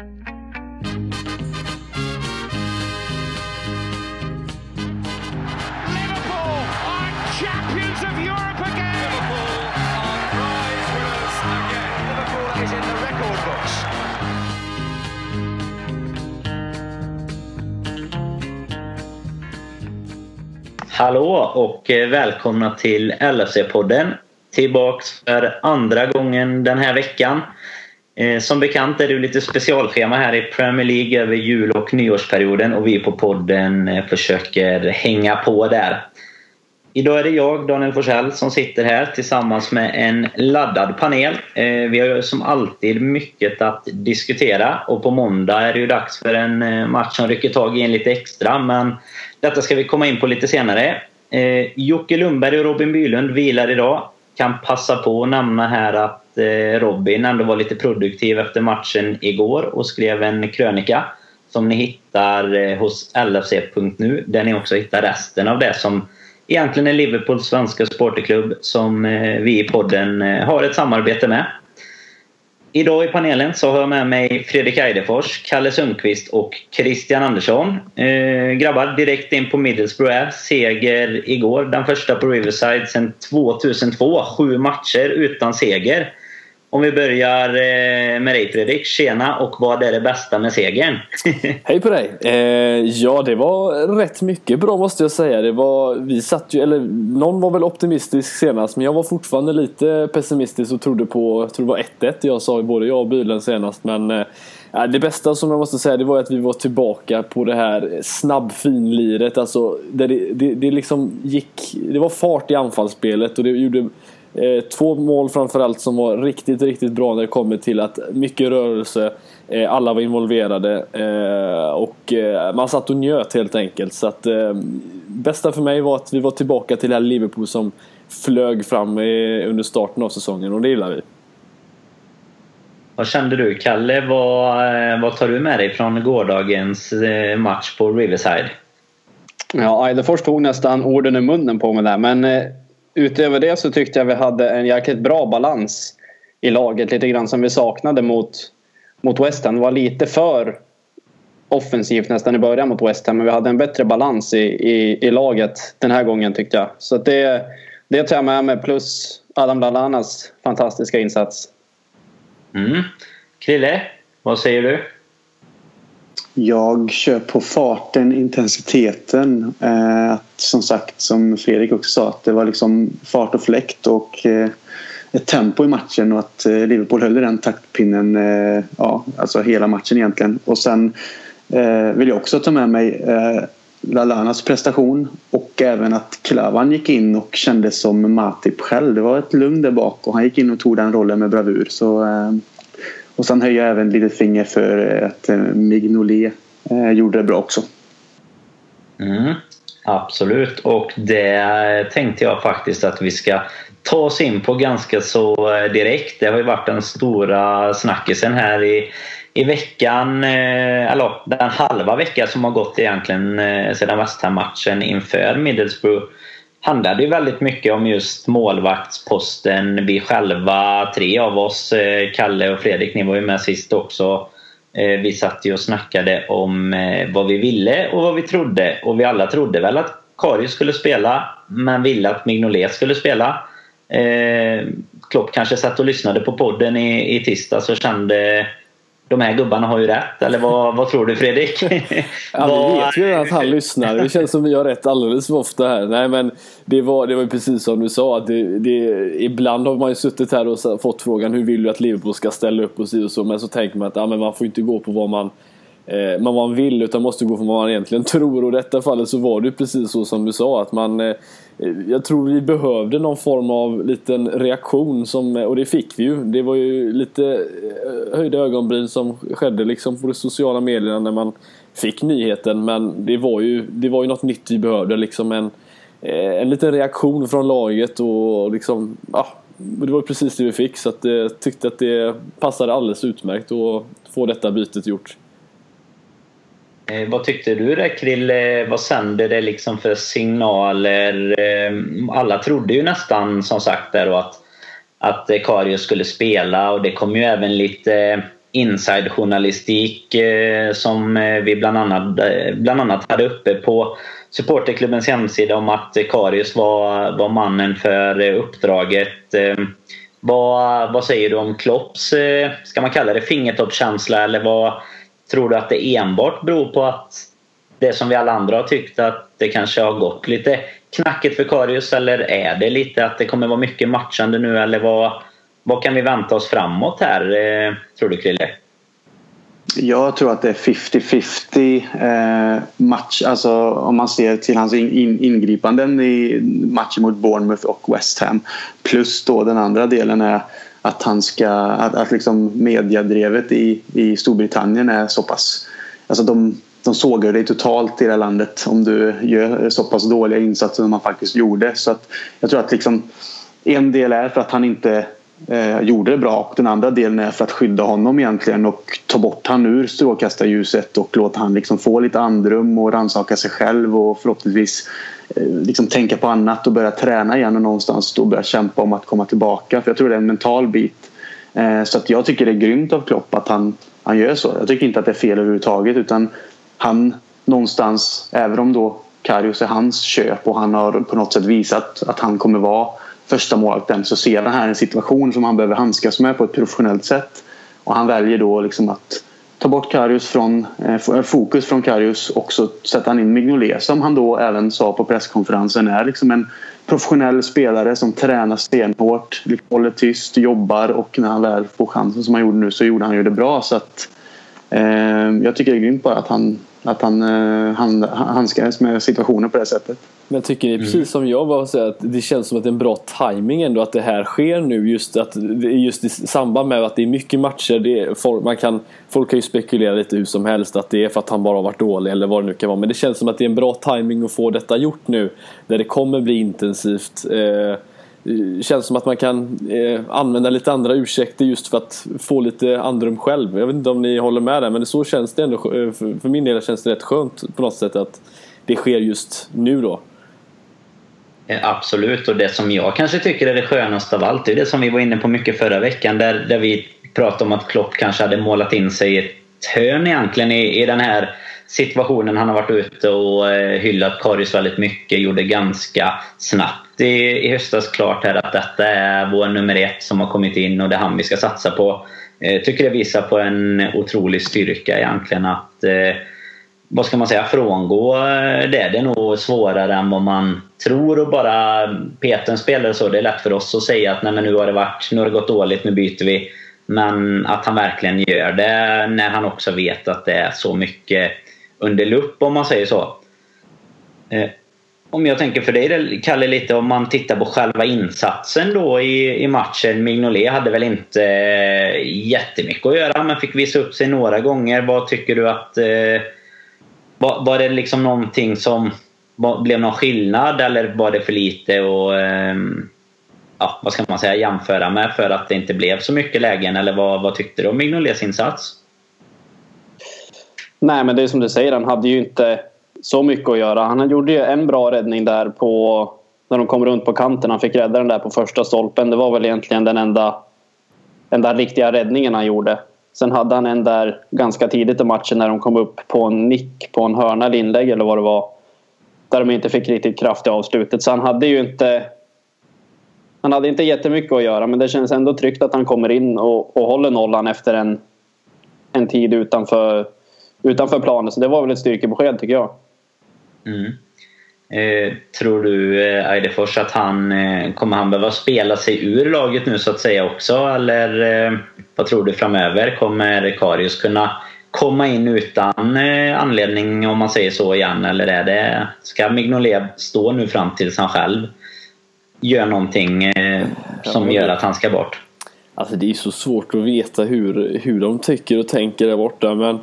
Liverpool are champions of Europe again. Liverpool are prize winners again. Liverpool is in the record books. Hallå och eh, välkomna till LFC-podden. Tillbaks för andra gången den här veckan. Eh, som bekant är det lite specialschema här i Premier League över jul och nyårsperioden och vi på podden eh, försöker hänga på där. Idag är det jag, Daniel Forsell, som sitter här tillsammans med en laddad panel. Eh, vi har som alltid mycket att diskutera och på måndag är det ju dags för en match som rycker tag i en lite extra men detta ska vi komma in på lite senare. Jocke Lundberg och Robin Bylund vilar idag. Kan passa på att nämna här att eh, Robin ändå var lite produktiv efter matchen igår och skrev en krönika som ni hittar eh, hos LFC.nu där ni också hittar resten av det som egentligen är Liverpools svenska supporterklubb som eh, vi i podden har ett samarbete med. Idag i panelen så har jag med mig Fredrik Eidefors, Kalle Sundqvist och Christian Andersson. Eh, grabbar, direkt in på Middlesbrough är seger igår. Den första på Riverside sedan 2002. Sju matcher utan seger. Om vi börjar eh, med dig Fredrik. Tjena och vad är det bästa med segern? Hej på dig! Eh, ja, det var rätt mycket bra måste jag säga. Det var, vi satt ju, eller någon var väl optimistisk senast men jag var fortfarande lite pessimistisk och trodde på, jag tror det var 1-1 jag sa både jag och Bylen senast men eh, det bästa som jag måste säga det var att vi var tillbaka på det här snabbfinliret. Alltså, där det, det, det liksom gick, det var fart i anfallsspelet och det gjorde Eh, två mål framförallt som var riktigt, riktigt bra när det kommer till att mycket rörelse, eh, alla var involverade eh, och eh, man satt och njöt helt enkelt. Så att eh, bästa för mig var att vi var tillbaka till det här Liverpool som flög fram eh, under starten av säsongen och det gillar vi. vad kände du Kalle? Vad, vad tar du med dig från gårdagens match på Riverside? Ja, Eidefors tog nästan orden i munnen på mig där. Men utöver det så tyckte jag vi hade en jäkligt bra balans i laget. Lite grann som vi saknade mot, mot West Ham. Det var lite för offensivt nästan i början mot West Ham. Men vi hade en bättre balans i, i, i laget den här gången tyckte jag. Så att det, det tar jag med mig. Plus Adam Lallanas fantastiska insats. Mm. Krille, vad säger du? Jag kör på farten, intensiteten. Eh, att, som sagt, som Fredrik också sa, att det var liksom fart och fläkt och eh, ett tempo i matchen och att eh, Liverpool höll i den taktpinnen eh, ja, alltså hela matchen egentligen. Och sen eh, vill jag också ta med mig eh, prestation och även att Klavan gick in och kändes som Matip själv. Det var ett lugn där bak och han gick in och tog den rollen med bravur. Så, eh, och sen höjer jag även ett litet finger för eh, att eh, Mignolet eh, gjorde det bra också. Mm, absolut, och det tänkte jag faktiskt att vi ska ta oss in på ganska så direkt. Det har ju varit den stora snackisen här i, i veckan, eller den halva vecka som har gått egentligen sedan West Ham-matchen inför Middlesbrough handlade ju väldigt mycket om just målvaktsposten. Vi själva, tre av oss, eh, Kalle och Fredrik, ni var ju med sist också. Eh, vi satt ju och snackade om eh, vad vi ville och vad vi trodde. Och vi alla trodde väl att Karius skulle spela, men ville att Mignolet skulle spela. Klopp kanske satt och lyssnade på podden i, i tisdags och kände de här gubbarna har ju rätt, eller vad, vad tror du Fredrik? Ja, vi vet ju att han lyssnar. Det känns som vi har rätt alldeles för ofta här. Nej, men det var, det var precis som du sa. Att det, det, ibland har man ju suttit här och fått frågan hur vill du att Liverpool ska ställa upp och så och så. Men så tänker man att ja, men man får inte gå på vad man, eh, vad man vill utan måste gå på vad man egentligen tror. Och i detta fallet så var det precis så som du sa. att man eh, eh, jag tror vi behövde någon form av liten reaktion som, eh, och det fick vi ju. Det var ju lite eh, höjda ögonbryn som skedde liksom på de sociala medierna när man fick nyheten. Men det var ju, det var ju något nytt vi behövde. Liksom en, en liten reaktion från laget och liksom, ja, det var precis det vi fick. Så att jag tyckte att det passade alldeles utmärkt att få detta bytet gjort. Eh, vad tyckte du där Krille? Eh, vad sände det liksom för signaler? Eh, Alla trodde ju nästan som sagt där då att, att Karius skulle spela och det kom ju även lite eh, inside-journalistik eh, som eh, vi bland annat, bland annat hade uppe på supporterklubbens hemsida om att Karius var, var mannen för uppdraget. Vad, vad säger du om Klopps, ska man kalla det fingertoppskänsla eller vad tror du att det enbart beror på att det som vi alla andra har tyckt att det kanske har gått lite knackigt för Karius eller är det lite att det kommer vara mycket matchande nu eller vad, vad kan vi vänta oss framåt här, eh, tror du Krille? Jag tror att det är 50-50 eh, match. Alltså om man ser till hans ingripanden i matchen mot Bournemouth och West Ham. Plus då den andra delen är att han ska, att, att liksom mediadrevet i, i Storbritannien är så pass, alltså de, de sågar dig totalt i det här landet om du gör så pass dåliga insatser som han faktiskt gjorde. Så att jag tror att liksom en del är för att han inte eh, gjorde det bra och den andra delen är för att skydda honom egentligen och ta bort han ur strålkastarljuset och låta han liksom få lite andrum och rannsaka sig själv och förhoppningsvis eh, liksom tänka på annat och börja träna igen och någonstans då börja kämpa om att komma tillbaka för jag tror det är en mental bit. Eh, så att jag tycker det är grymt av Klopp att han, han gör så. Jag tycker inte att det är fel överhuvudtaget utan han någonstans, även om då Karius är hans köp och han har på något sätt visat att han kommer vara första målvakten så ser han här en situation som han behöver handskas med på ett professionellt sätt. Och han väljer då liksom att ta bort Karius från, eh, fokus från Karius och så sätter han in Mignolet som han då även sa på presskonferensen är liksom en professionell spelare som tränar stenhårt, liksom håller tyst, jobbar och när han väl får chansen som han gjorde nu så gjorde han ju det bra. Så att, eh, jag tycker det är grymt bara att han att han eh, hand, handskades med situationen på det sättet. Men tycker ni precis mm. som jag var säga att det känns som att det är en bra timing ändå att det här sker nu just, att, just i samband med att det är mycket matcher. Det är, folk, man kan, folk kan ju spekulera lite hur som helst att det är för att han bara har varit dålig eller vad det nu kan vara. Men det känns som att det är en bra timing att få detta gjort nu. Där det kommer bli intensivt. Eh, Eh, känns som att man kan eh, använda lite andra ursäkter just för att få lite andrum själv. Jag vet inte om ni håller med där men så känns det ändå. Eh, för, för min del känns det rätt skönt på något sätt att det sker just nu då. Eh, absolut och det som jag kanske tycker är det skönaste av allt är det som vi var inne på mycket förra veckan där, där vi pratade om att Klopp kanske hade målat in sig i ett hörn egentligen i, i den här situationen. Han har varit ute och hyllat Karius väldigt mycket, gjorde ganska snabbt det i höstas klart här att detta är vår nummer ett som har kommit in och det är han vi ska satsa på. Eh, jag tycker det visar på en otrolig styrka egentligen att eh, vad ska man säga, frångå eh, det. Det är nog svårare än vad man tror och bara peta en spelare så. Det är lätt för oss att säga att Nej, men nu har det varit, nu har det gått dåligt, nu byter vi. Men att han verkligen gör det när han också vet att det är så mycket under lupp om man säger så. Om jag tänker för dig Kalle lite om man tittar på själva insatsen då i, i matchen. Mignolet hade väl inte eh, jättemycket att göra men fick visa upp sig några gånger. Vad tycker du att... Eh, var, var det liksom någonting som var, blev någon skillnad eller var det för lite och eh, ja, vad ska man säga, jämföra med för att det inte blev så mycket lägen? Eller vad, vad tyckte du om Mignolets insats? Nej men det är som du säger, han hade ju inte så mycket att göra. Han gjorde ju en bra räddning där på när de kom runt på kanten. Han fick rädda den där på första stolpen. Det var väl egentligen den enda, enda riktiga räddningen han gjorde. Sen hade han en där ganska tidigt i matchen när de kom upp på en nick på en hörna eller inlägg eller vad det var. Där de inte fick riktigt kraft i avslutet. Så han hade ju inte han hade inte jättemycket att göra men det känns ändå tryggt att han kommer in och, och håller nollan efter en, en tid utanför, utanför planen. Så det var väl ett styrkebesked tycker jag. Mm. Eh, tror du eh, Eidefors att han eh, kommer han behöva spela sig ur laget nu så att säga också eller eh, vad tror du framöver? Kommer Karius kunna komma in utan eh, anledning om man säger så igen eller är det, ska Mignolet stå nu fram tills han själv gör någonting eh, som gör att han ska bort? Alltså det är så svårt att veta hur, hur de tycker och tänker där borta men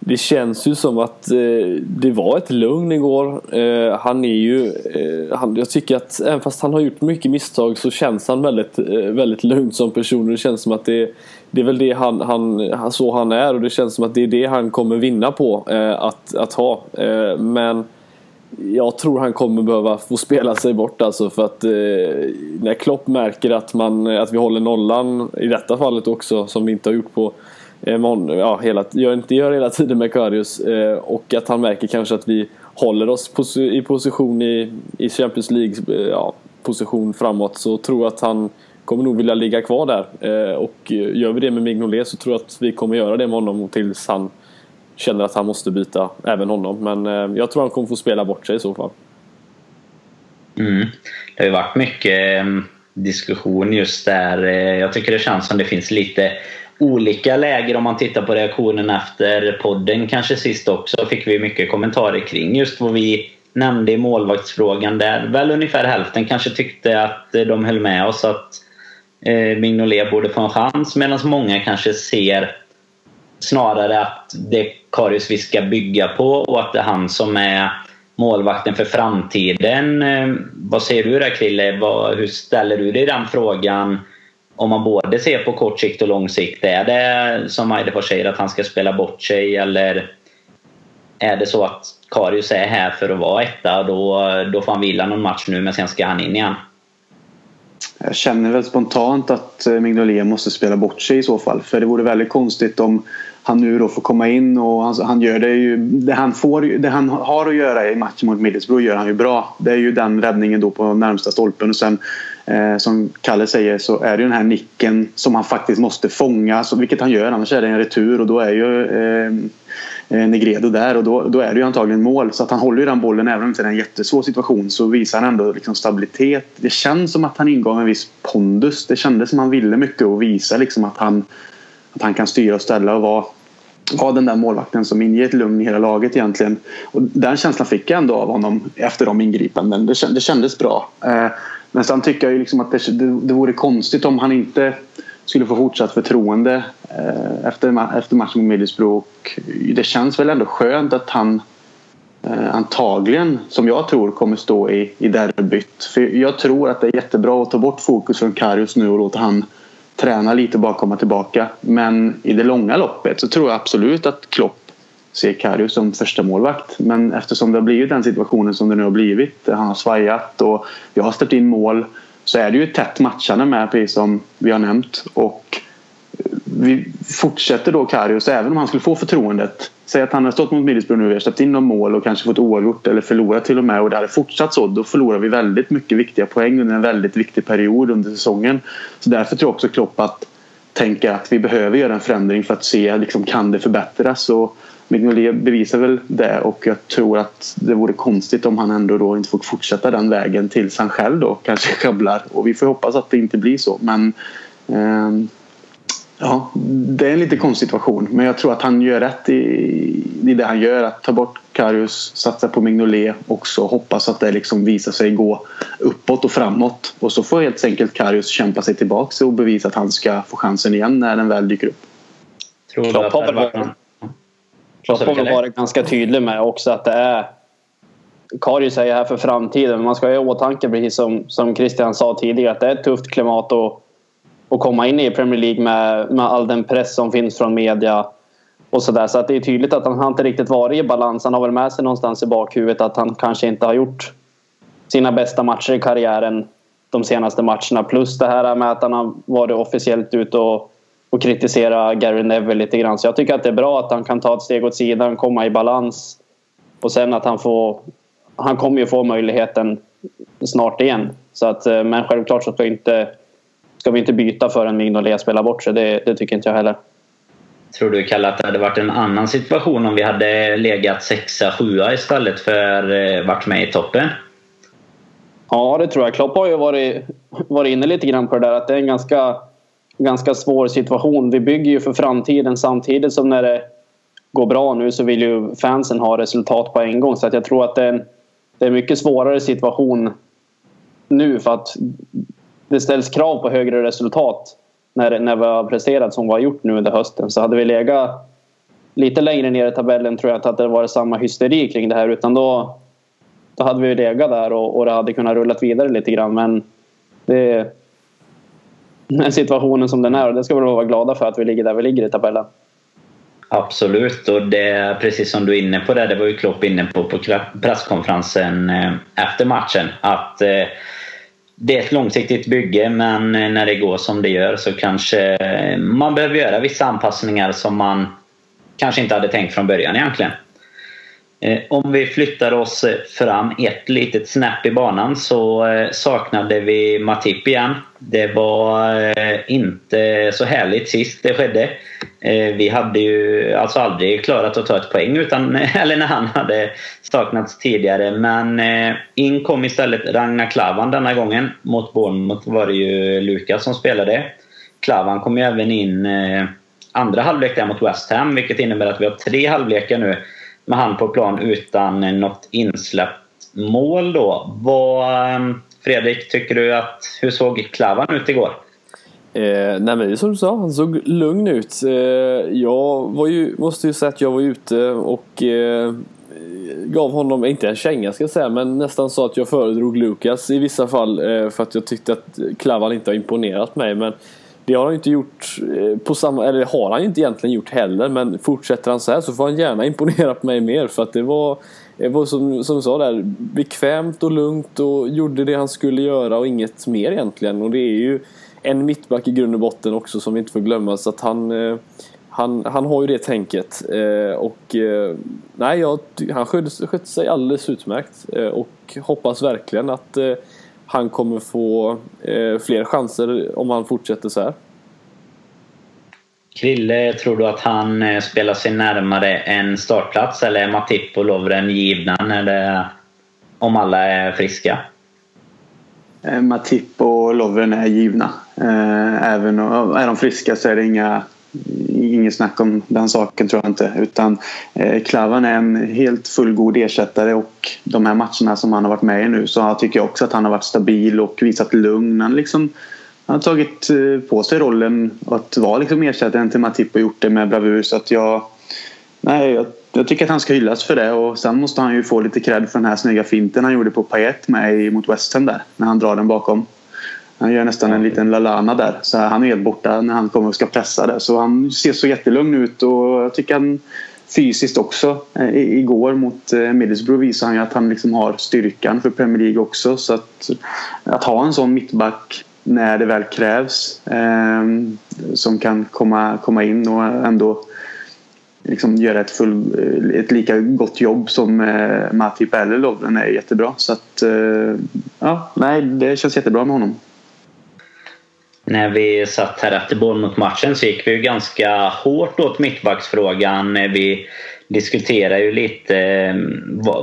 det känns ju som att eh, det var ett lugn igår. Eh, han är ju... Eh, han, jag tycker att även fast han har gjort mycket misstag så känns han väldigt, eh, väldigt lugn som person. Det känns som att det, det är väl det han, han, så han är och det känns som att det är det han kommer vinna på eh, att, att ha. Eh, men jag tror han kommer behöva få spela sig bort alltså för att eh, när Klopp märker att, man, att vi håller nollan i detta fallet också som vi inte har gjort på Eh, ja, hela, gör inte gör hela tiden med Karius eh, och att han märker kanske att vi håller oss i position i, i Champions League eh, ja, position framåt så tror jag att han kommer nog vilja ligga kvar där. Och gör vi det med Mignolet så tror jag att vi kommer göra det med honom tills han känner att han måste byta även honom. Men jag tror han kommer få spela bort sig i så fall. Mm. Det har ju varit mycket diskussion just där. Jag tycker det känns som det finns lite olika läger om man tittar på reaktionen efter podden kanske sist också. fick vi mycket kommentarer kring just vad vi nämnde i målvaktsfrågan där väl ungefär hälften kanske tyckte att eh, de höll med oss att eh, Mignolet borde få en chans medan många kanske ser snarare att det är Karius vi ska bygga på och att det är han som är målvakten för framtiden. Eh, vad säger du där Krille? Hur ställer du dig i den frågan? Om man både ser på kort sikt och lång sikt. Är det som Eidefors säger att han ska spela bort sig eller är det så att Karius är här för att vara etta då, då får han vila någon match nu men sen ska han in igen? Jag känner väl spontant att eh, Mignolet måste spela bort sig i så fall. För det vore väldigt konstigt om han nu då får komma in och han, han, gör det ju det han, får, det han har att göra i matchen mot Middlesbrough gör han ju bra. Det är ju den räddningen då på närmsta stolpen och sen eh, som Kalle säger så är det ju den här nicken som han faktiskt måste fånga så, vilket han gör annars är det en retur och då är ju eh, eh Negredo där och då, då är det ju antagligen mål. Så att han håller ju den bollen även om det är en jättesvår situation så visar han ändå liksom stabilitet. Det känns som att han ingav en viss pondus. Det kändes som att han ville mycket och visa liksom att han att han kan styra och ställa och vara, vara den där målvakten som inger ett lugn i hela laget egentligen. Och den känslan fick jag ändå av honom efter de ingripanden. Det, det kändes bra. Eh, men sen tycker jag ju liksom att det, det, det vore konstigt om han inte skulle få fortsatt förtroende eh, efter, efter matchen med Middlesbrough. Det känns väl ändå skönt att han eh, antagligen, som jag tror, kommer stå i, i derbyt. För jag tror att det är jättebra att ta bort fokus från Karius nu och låta han träna lite och bara komma tillbaka. Men i det långa loppet så tror jag absolut att Klopp se Karius som första målvakt. Men eftersom det har blivit den situationen som det nu har blivit. Han har svajat och jag har släppt in mål. Så är det ju tätt matchande med precis som vi har nämnt. Och eh, vi fortsätter då Karius även om han skulle få förtroendet Säg att han har stått mot Middlesbrough nu, vi har släppt in några mål och kanske fått oavgjort eller förlorat till och med och det hade fortsatt så. Då förlorar vi väldigt mycket viktiga poäng under en väldigt viktig period under säsongen. Så därför tror jag också Klopp att tänka att vi behöver göra en förändring för att se liksom, kan det förbättras. Och Mignolet bevisar väl det och jag tror att det vore konstigt om han ändå då inte får fortsätta den vägen tills han själv då kanske sjabblar. Och vi får hoppas att det inte blir så. Men eh, Ja, det är en lite konstig situation. Men jag tror att han gör rätt i, i det han gör. Att ta bort Karius, satsa på Mignolet och så hoppas att det liksom visar sig gå uppåt och framåt. Och så får helt enkelt Karius kämpa sig tillbaka och bevisa att han ska få chansen igen när den väl dyker upp. Klopp har väl Klopp har varit ganska tydlig med också att det är Karius säger här för framtiden. Man ska ha i åtanke precis som, som Christian sa tidigare att det är ett tufft klimat och och komma in i Premier League med, med all den press som finns från media och sådär. Så att det är tydligt att han, han inte riktigt varit i balans. Han har väl med sig någonstans i bakhuvudet att han kanske inte har gjort sina bästa matcher i karriären de senaste matcherna. Plus det här med att han har varit officiellt ute och, och kritisera Gary Neville lite grann. Så jag tycker att det är bra att han kan ta ett steg åt sidan, komma i balans och sen att han får... Han kommer ju få möjligheten snart igen. Så att, eh, men självklart så ska inte ska vi inte byta förrän Mignolet spelar bort sig. Det, det tycker inte jag heller. Tror du Kalle att det hade varit en annan situation om vi hade legat sexa, sjua istället för eh, varit med i toppen? Ja, det tror jag. Klopp har ju varit, varit inne lite grann på det där att det är en ganska, ganska svår situation. Vi bygger ju för framtiden samtidigt som när det går bra nu så vill ju fansen ha resultat på en gång. Så att jag tror att det är en, det är en mycket svårare situation nu för att det ställs krav på högre resultat när, när vi har presterat som vi har gjort nu under hösten. Så hade vi legat lite längre ner i tabellen tror jag inte att det varit samma hysteri kring det här utan då, då hade vi legat där och, och det hade kunnat rulla vidare lite grann men det situationen som den är och det ska vi vara glada för att vi ligger där vi ligger i tabellen. Absolut och det precis som du är inne på det, det var ju Klopp inne på på presskonferensen eh, efter matchen att eh, det är ett långsiktigt bygge men eh, när det går som det gör så kanske man behöver göra vissa anpassningar som man kanske inte hade tänkt från början egentligen. Eh, om vi flyttar oss fram ett litet snäpp i banan så eh, saknade vi Matip igen. Det var eh, inte så härligt sist det skedde. Vi hade ju alltså aldrig klarat att ta ett poäng utan, eller när han hade saknats tidigare. Men in kom istället Ragnar Klavan denna gången. Mot Bournemouth var det ju Lukas som spelade. Klavan kom ju även in andra halvlek där mot West Ham vilket innebär att vi har tre halvlekar nu med han på plan utan något insläppt mål då. Vad, ehm, Fredrik, tycker du att, hur såg Klavan ut igår? Eh, nej men det är som du sa, han såg lugn ut. Eh, jag var ju, måste ju säga att jag var ute och eh, gav honom, inte en känga ska jag säga, men nästan så att jag föredrog Lukas i vissa fall eh, för att jag tyckte att Klavan inte har imponerat mig. Men det har han inte gjort eh, på samma, eller har han inte egentligen gjort heller men fortsätter han så här så får han gärna imponera på mig mer för att det var, det var som, som du sa där bekvämt och lugnt och gjorde det han skulle göra och inget mer egentligen. Och det är ju en mittback i grund och botten också som vi inte får glömma så att han eh, han, han har ju det tänket. Eh, och nej, jag, han skötte, skötte sig alldeles utmärkt och hoppas verkligen att han kommer få eh, fler chanser om han fortsätter så här. Krille, tror du att han eh, spelar sig närmare en startplats eller är Matip och Lovren givna när det, om alla är friska? Eh, Matip och Lovren är givna. Eh, även om är de friska så är det inga inget snack om den saken tror jag inte. Utan eh, Klavan är en helt fullgod ersättare och de här matcherna som han har varit med i nu så jag tycker jag också att han har varit stabil och visat lugn. Han, liksom, han har tagit eh, på sig rollen att vara liksom ersättaren till Matip och gjort det med bravur. Så att jag, nej, jag, jag, tycker att han ska hyllas för det och sen måste han ju få lite cred för den här snygga finten han gjorde på Payet med mot West Ham där. När han drar den bakom. Han gör nästan en liten Lalana där. Så han är helt borta när han kommer och ska pressa där. Så han ser så jättelugn ut och jag tycker han fysiskt också. Eh, igår mot eh, Middlesbrough visade han ju att han liksom har styrkan för Premier League också. Så att, att ha en sån mittback när det väl krävs eh, som kan komma, komma in och ändå liksom göra ett, full, ett lika gott jobb som eh, Matip eller Lovren är jättebra. Så att, eh, ja, nej, det känns jättebra med honom när vi satt här efter Bournemouth-matchen så gick vi ju ganska hårt åt mittbacksfrågan. Eh, vi diskuterade ju lite eh,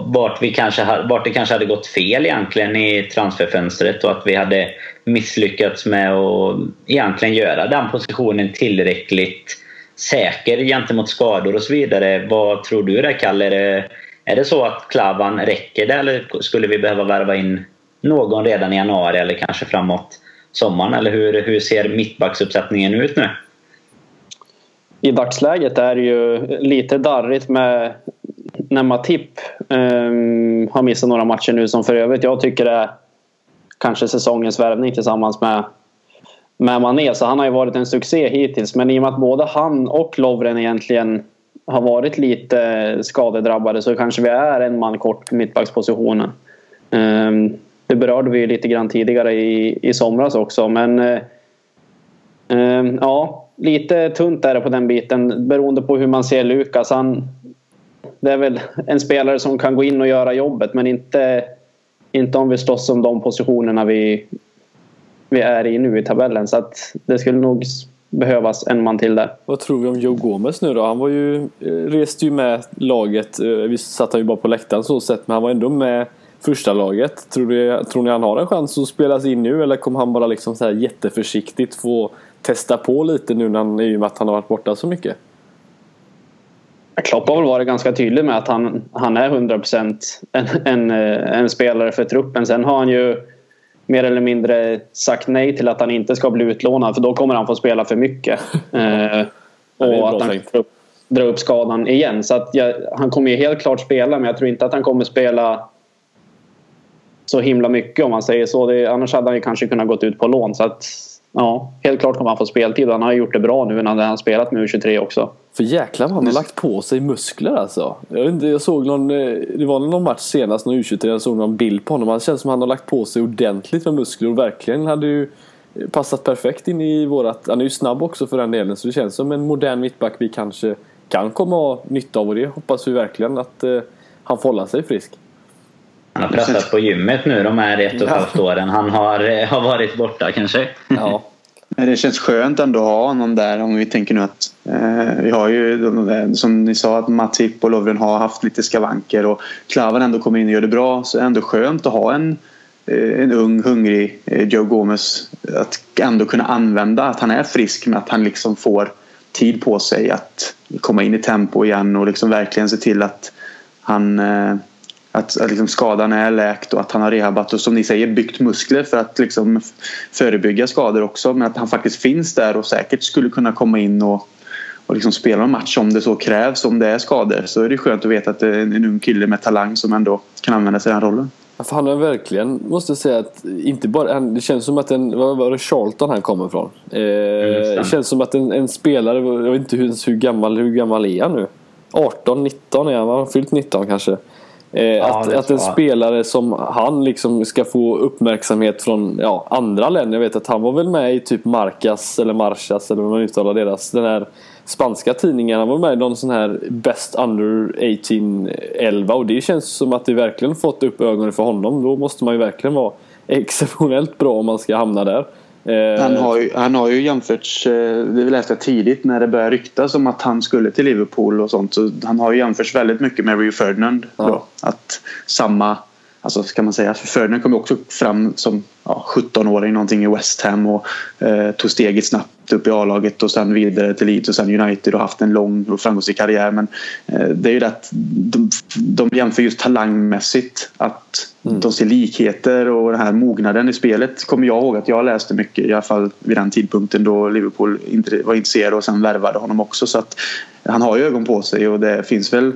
vart, vi kanske, vart det kanske hade gått fel egentligen i transferfönstret och att vi hade misslyckats med att egentligen göra den positionen tillräckligt säker gentemot skador och så vidare. Vad tror du där Kalle? Är det, är det så att Klavan räcker det eller skulle vi behöva värva in någon redan i januari eller kanske framåt sommaren? Eller hur, hur ser mittbacksuppsättningen ut nu? I dagsläget är det ju lite darrigt med när Matip um, ehm, har missat några matcher nu som för övrigt jag tycker är kanske säsongens värvning tillsammans med, med Mané. Så han har ju varit en succé hittills. Men i och med att både han och Lovren egentligen har varit lite skadedrabbade så kanske vi är en man kort på mittbackspositionen. Um, det berörde vi lite grann tidigare i, i somras också. Men eh, eh ja, lite tunt är det på den biten beroende på hur man ser Lukas. Han, det är väl en spelare som kan gå in och göra jobbet men inte, inte om vi slåss om de positionerna vi, vi är i nu i tabellen. Så att det skulle nog behövas en man till där. Vad tror vi om Joe Gomez nu då? Han var ju, eh, reste ju med laget. Visst vi satt han ju bara på läktaren så sett men han var ändå med första laget. Tror, du, tror ni han har en chans att spelas in nu eller kommer han bara liksom så här jätteförsiktigt få testa på lite nu när han, i och med att han har varit borta så mycket? Klopp har väl varit ganska tydlig med att han, han är 100% en, en, en spelare för truppen. Sen har han ju mer eller mindre sagt nej till att han inte ska bli utlånad för då kommer han få spela för mycket. eh, och att han drar upp, dra upp skadan igen. Så att jag, han kommer ju helt klart spela men jag tror inte att han kommer spela så himla mycket om man säger så. Det, annars hade han ju kanske kunnat gått ut på lån. Så att ja, helt klart kommer han få speltid. Han har gjort det bra nu när han har spelat med U23 också. För jäklar vad han har lagt på sig muskler alltså. Jag, inte, jag såg någon, eh, det var någon match senast, någon U23, jag såg någon bild på honom. Han känns som att han har lagt på sig ordentligt med muskler och verkligen hade ju passat perfekt in i vårat... Han är ju snabb också för den delen så det känns som en modern mittback vi kanske kan komma ha nytta av och det hoppas vi verkligen att eh, han får hålla sig frisk. Han har pressat på gymmet nu de här ett och ett halvt åren han har, eh, har varit borta kanske. Ja. Det känns skönt ändå att ha honom där om vi tänker nu att eh, vi har ju som ni sa att Matip och Lovren har haft lite skavanker och Klavan ändå kommer in och gör det bra så är det ändå skönt att ha en, eh, en ung hungrig eh, Joe Gomez att ändå kunna använda att han är frisk med att han liksom får tid på sig att komma in i tempo igen och liksom verkligen se till att han eh, att, att liksom skadan är läkt och att han har rehabat och som ni säger byggt muskler för att liksom förebygga skador också. Men att han faktiskt finns där och säkert skulle kunna komma in och, och liksom spela en match om det så krävs. Om det är skador så är det skönt att veta att det är en, en ung kille med talang som ändå kan använda sig av den rollen. För han är verkligen, måste säga att inte bara, det känns som att en, vad var det Charlton han kommer ifrån? Eh, det känns som att en, en, spelare, jag vet inte hur, hur, gammal, hur gammal är han nu? 18, 19 är han, han har fyllt 19 kanske. Eh, ja, att, att en spelare som han liksom ska få uppmärksamhet från ja, andra länder. Jag vet att han var väl med i typ Marcas eller Marchas eller vad man uttalar deras. Den här spanska tidningen. Han var med i någon sån här Best Under 18 11 och det känns som att det verkligen fått upp ögonen för honom. Då måste man ju verkligen vara exceptionellt bra om man ska hamna där. Eh, han har ju, han har ju jämförts, eh, det läste jag tidigt när det började ryktas om att han skulle till Liverpool och sånt. Så han har ju jämförts väldigt mycket med Rio Ferdinand. Ja. Då, att samma Alltså ska man säga, för Ferdinand kom också fram som ja, 17-åring någonting i West Ham och eh, tog steget snabbt upp i A-laget och sen vidare till Leeds och sen United och haft en lång och framgångsrik karriär. Men eh, det är ju det att de, de jämför just talangmässigt att mm. de ser likheter och den här mognaden i spelet kommer jag ihåg att jag läste mycket i alla fall vid den tidpunkten då Liverpool var intresserade och sen värvade honom också så att han har ju ögon på sig och det finns väl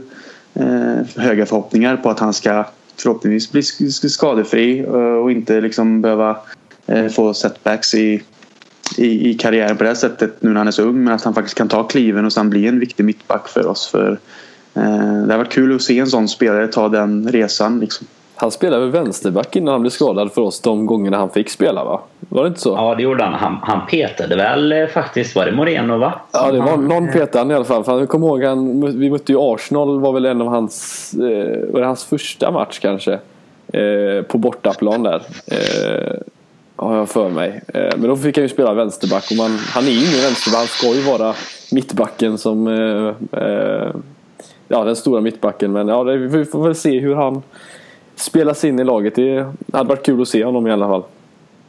eh, höga förhoppningar på att han ska förhoppningsvis bli skadefri eh, och inte liksom behöva eh, få setbacks i, i, i karriären på det sättet nu när han är så ung men att han faktiskt kan ta kliven och sen bli en viktig mittback för oss. För, eh, det har varit kul att se en sån spelare ta den resan. Liksom. Han spelade väl vänsterback innan han blev skadad för oss de gångerna han fick spela va? Var det inte så? Ja det gjorde han. Han, han petade väl eh, faktiskt. Var det Moreno va? Ja det var någon petade han i alla fall. För jag kommer ihåg han, vi mötte ju Arsenal var väl en av hans, eh, var det hans första match kanske? Eh, på bortaplan där. Eh, har jag för mig. Eh, men då fick han ju spela vänsterback och man, han är ju ingen vänsterback. Han ska ju vara mittbacken som eh, eh, Ja den stora mittbacken men ja, det, vi får väl se hur han spelas in i laget. Det hade varit kul att se honom i alla fall.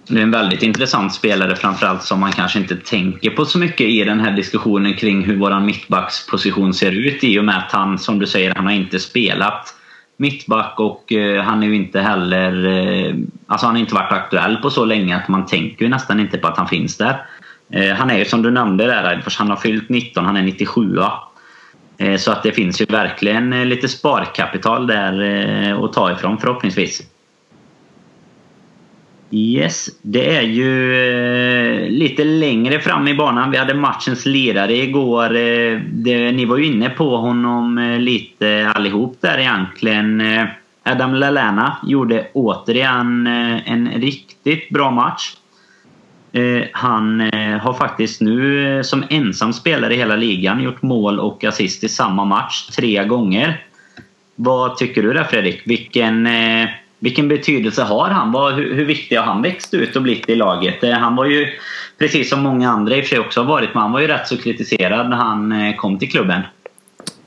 Det är en väldigt intressant spelare framförallt som man kanske inte tänker på så mycket i den här diskussionen kring hur våran mittbacksposition ser ut i och med att han, som du säger, han har inte spelat mittback och eh, han är ju inte heller... Eh, alltså han har inte varit aktuell på så länge att man tänker ju nästan inte på att han finns där. Eh, han är ju som du nämnde där, han har fyllt 19, han är 97 Eh, så att det finns ju verkligen eh, lite sparkapital där eh, att ta ifrån förhoppningsvis. Yes, det är ju lite längre fram i banan. Vi hade matchens lirare igår. Det, ni var ju inne på honom lite allihop där egentligen. Adam Lallana gjorde återigen en riktigt bra match. Eh, han eh, har faktiskt nu eh, som ensam spelare i hela ligan gjort mål och assist i samma match tre gånger. Vad tycker du där Fredrik? Vilken, eh, vilken betydelse har han? Vad, hur, hur viktig har han växt ut och blivit i laget? Eh, han var ju, precis som många andra i och för sig också har varit, men han var ju rätt så kritiserad när han eh, kom till klubben.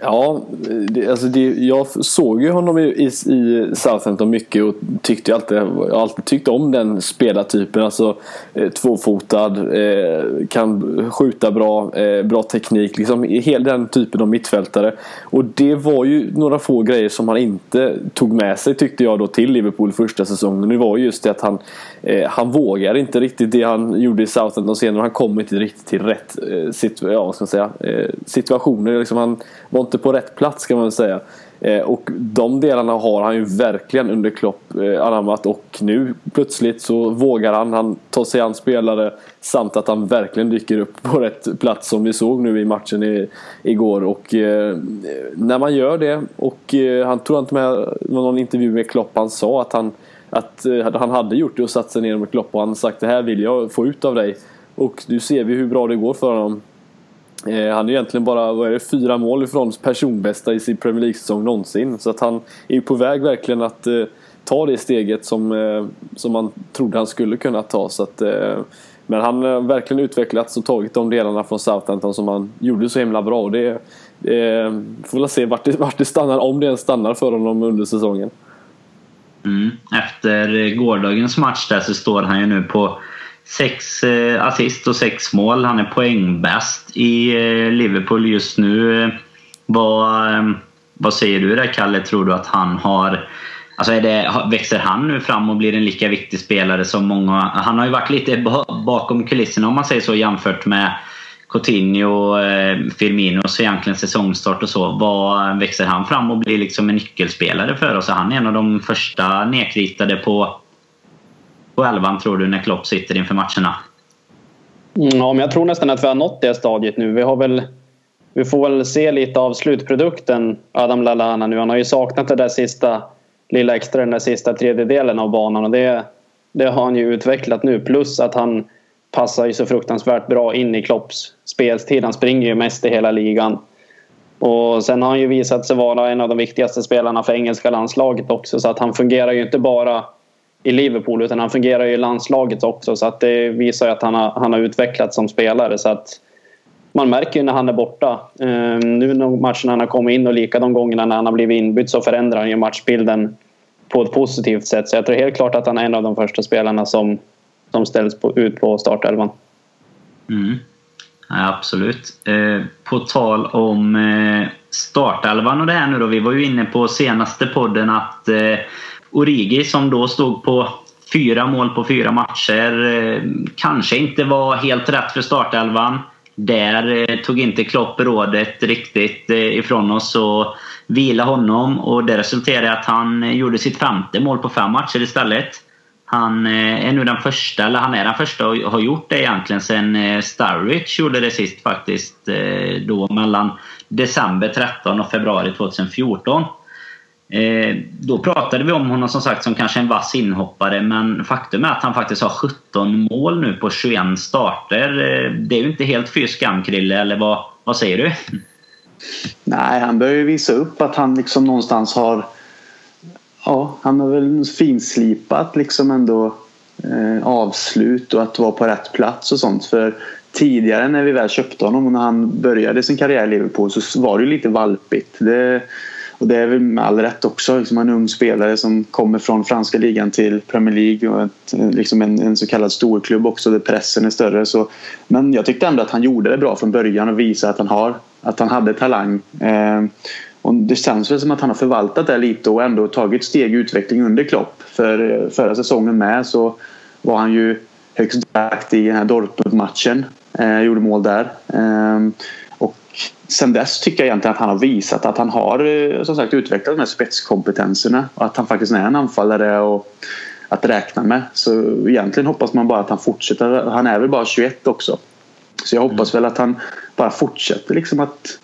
Ja, det, alltså det, jag såg ju honom i, i, i Southampton mycket och tyckte alltid, jag alltid tyckte om den spelartypen. Alltså eh, tvåfotad, eh, kan skjuta bra, eh, bra teknik. Liksom hela den typen av mittfältare. Och det var ju några få grejer som han inte tog med sig tyckte jag då till Liverpool första säsongen. Det var just det att han, eh, han vågar inte riktigt det han gjorde i Southampton senare. Han kom inte riktigt till rätt eh, situ ja, vad ska man säga, eh, situationer. Liksom han var inte på rätt plats kan man väl säga. Eh, och de delarna har han ju verkligen under Klopp eh, anammat och nu plötsligt så vågar han. Han tar sig an spelare samt att han verkligen dyker upp på rätt plats som vi såg nu i matchen i, igår. Och eh, när man gör det och eh, han tror inte med någon intervju med Klopp han sa att han att eh, han hade gjort det och satt sig ner med Klopp och han sagt det här vill jag få ut av dig. Och nu ser vi hur bra det går för honom. Eh, han är egentligen bara vad är det, fyra mål ifrån personbästa i sin Premier League-säsong någonsin. Så att han är ju på väg verkligen att eh, ta det steget som, eh, som man trodde han skulle kunna ta. Så att, eh, men han har verkligen utvecklats och tagit de delarna från Southampton som han gjorde så himla bra. Och det, eh, får väl se vart det, vart det stannar, om det ens stannar för honom under säsongen. Mm. Efter gårdagens match där så står han ju nu på sex eh, assist och sex mål. Han är poängbäst i eh, Liverpool just nu. Vad, eh, vad säger du där Kalle? Tror du att han har... Alltså är det, växer han nu fram och blir en lika viktig spelare som många... Han har ju varit lite bakom kulisserna om man säger så jämfört med Coutinho, eh, Firmino så egentligen säsongstart och så. Vad eh, växer han fram och blir liksom en nyckelspelare för oss? Är han en av de första nedkritade på, på elvan tror du när Klopp sitter inför matcherna? Mm, ja, men jag tror nästan att vi har nått det stadiet nu. Vi har väl vi får väl se lite av slutprodukten Adam Lallana nu. Han har ju saknat det där sista lilla extra, den där sista tredjedelen av banan och det, det har han ju utvecklat nu. Plus att han passar ju så fruktansvärt bra in i Klopps spelstid. Han springer ju mest i hela ligan. Och sen har han ju visat sig vara en av de viktigaste spelarna för engelska landslaget också. Så att han fungerar ju inte bara i Liverpool utan han fungerar ju i landslaget också. Så att det visar ju att han har, han har utvecklats som spelare. Så att man märker ju när han är borta. Ehm, nu när matcherna han har kommit in och lika de gångerna när han har blivit inbytt så förändrar han ju matchbilden på ett positivt sätt. Så jag tror helt klart att han är en av de första spelarna som som ställs på, ut på startelvan. Mm. Ja, absolut. Eh, på tal om eh, startelvan och det här nu då. Vi var ju inne på senaste podden att eh, Origi som då stod på fyra mål på fyra matcher eh, kanske inte var helt rätt för startelvan. Där eh, tog inte Klopp rådet riktigt eh, ifrån oss och vila honom och det resulterade i att han gjorde sitt femte mål på fem matcher istället. Han eh, är nu den första, eller han är den första och har gjort det egentligen sen eh, gjorde det sist faktiskt. Eh, då mellan december 13 och februari 2014. Eh, då pratade vi om honom som sagt som kanske en vass inhoppare men faktum är att han faktiskt har 17 mål nu på 21 starter. Det är ju inte helt fy skam Krille, eller vad, vad säger du? Nej, han börjar ju visa upp att han liksom någonstans har ja, han har väl finslipat liksom ändå eh, avslut och att vara på rätt plats och sånt. För tidigare när vi väl köpte honom och när han började sin karriär i Liverpool så var det ju lite valpigt. Det, och det är väl med all rätt också. Liksom en ung spelare som kommer från franska ligan till Premier League och ett, liksom en, en, så kallad storklubb också där pressen är större. Så, men jag tyckte ändå att han gjorde det bra från början och visade att han, har, att han hade talang. Eh, och det känns väl som att han har förvaltat det lite och ändå tagit steg i utveckling under Klopp. För förra säsongen med så var han ju högst delaktig i den här Dortmund-matchen. Eh, gjorde mål där. Eh, och sen dess tycker jag egentligen att han har visat att han har eh, som sagt utvecklat de här spetskompetenserna och att han faktiskt är en anfallare och att räkna med. Så egentligen hoppas man bara att han fortsätter. Han är väl bara 21 också. Så jag hoppas väl att han bara fortsätter liksom att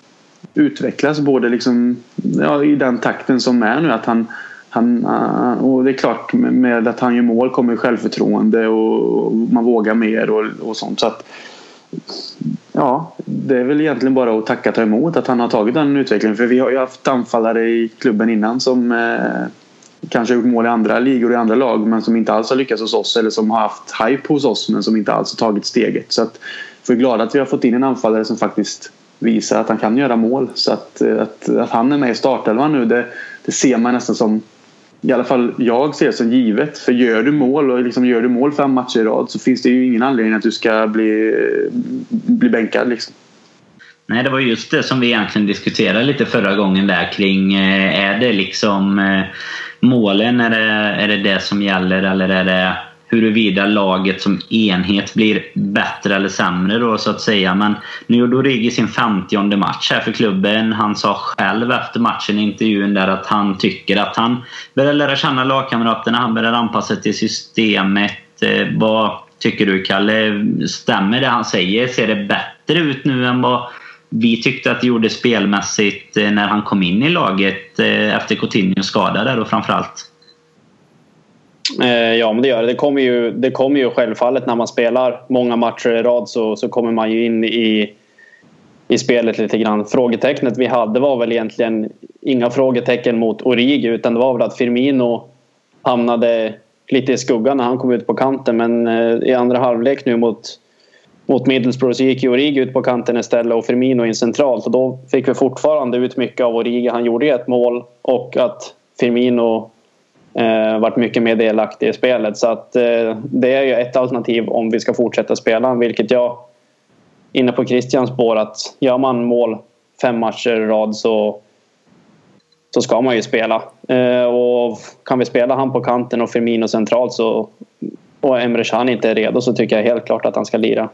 utvecklas både liksom, ja, i den takten som är nu. Att han, han, eh, och det är klart med att han gör mål kommer självförtroende och man vågar mer och, och sånt. Så att, ja, det är väl egentligen bara att tacka och ta emot att han har tagit den utvecklingen. För vi har ju haft anfallare i klubben innan som eh, kanske har gjort mål i andra ligor och i andra lag men som inte alls har lyckats hos oss eller som har haft hype hos oss men som inte alls har tagit steget. Så att, vi är glada att vi har fått in en anfallare som faktiskt visar att han kan göra mål. Så att, eh, att, att han är med i startelvan nu det, det ser man nästan som i alla fall jag ser det som givet. För gör du mål och liksom gör du mål fem matcher i rad så finns det ju ingen anledning att du ska bli, bli bänkad. Liksom. Nej, det var just det som vi egentligen diskuterade lite förra gången där kring eh, är det liksom eh, målen, är det, är det det som gäller eller är det huruvida laget som enhet blir bättre eller sämre då så att säga. Men nu gjorde Origi sin 50 match här för klubben. Han sa själv efter matchen i intervjun där att han tycker att han börjar lära känna lagkamraterna. Han börjar anpassa sig till systemet. Eh, vad tycker du Kalle? Stämmer det han säger? Ser det bättre ut nu än vad vi tyckte att det gjorde spelmässigt eh, när han kom in i laget eh, efter Coutinho skada där och framförallt? Eh, ja, men det gör det. Det kommer ju, det kommer ju självfallet när man spelar många matcher i rad så, så kommer man ju in i, i spelet lite grann. Frågetecknet vi hade var väl egentligen inga frågetecken mot Origi utan det var väl att Firmino hamnade lite i skuggan när han kom ut på kanten men eh, i andra halvlek nu mot mot Middlesbrough så gick ju Origi ut på kanten istället och Firmino in centralt. Och då fick vi fortfarande ut mycket av Origi. Han gjorde ett mål och att Firmino eh, varit mycket mer delaktig i spelet. Så att eh, det är ju ett alternativ om vi ska fortsätta spela. Vilket jag, inne på Christians spår, att gör man mål fem matcher i rad så, så ska man ju spela. Eh, och kan vi spela han på kanten och Firmino centralt så och Emre Can inte är redo så tycker jag helt klart att han ska lira.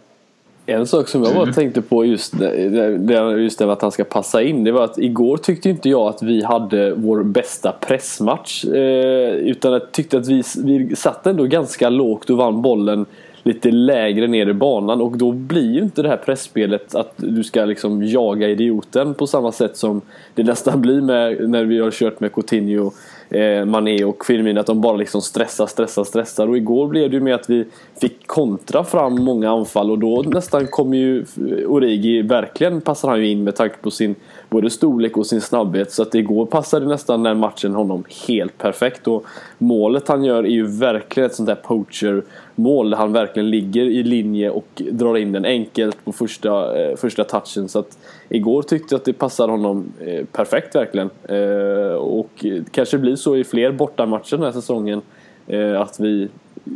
En sak som jag bara mm. tänkte på just det, just det att han ska passa in. Det var att igår tyckte inte jag att vi hade vår bästa pressmatch. Eh, utan jag tyckte att vi, vi satt ändå ganska lågt och vann bollen lite lägre ner i banan. Och då blir ju inte det här pressspelet att du ska liksom jaga idioten på samma sätt som det nästan blir med, när vi har kört med Coutinho eh, Mané och Firmino att de bara liksom stressar, stressar, stressar. Och igår blev det ju med att vi fick kontra fram många anfall och då nästan kom ju Origi, verkligen passar han ju in med tanke på sin både storlek och sin snabbhet. Så att igår passade nästan den matchen honom helt perfekt. Och målet han gör är ju verkligen ett sånt där poacher mål där han verkligen ligger i linje och drar in den enkelt på första, eh, första touchen. Så att igår tyckte jag att det passade honom eh, perfekt verkligen. Eh, och kanske blir så i fler bortamatcher den här säsongen. Eh, att vi,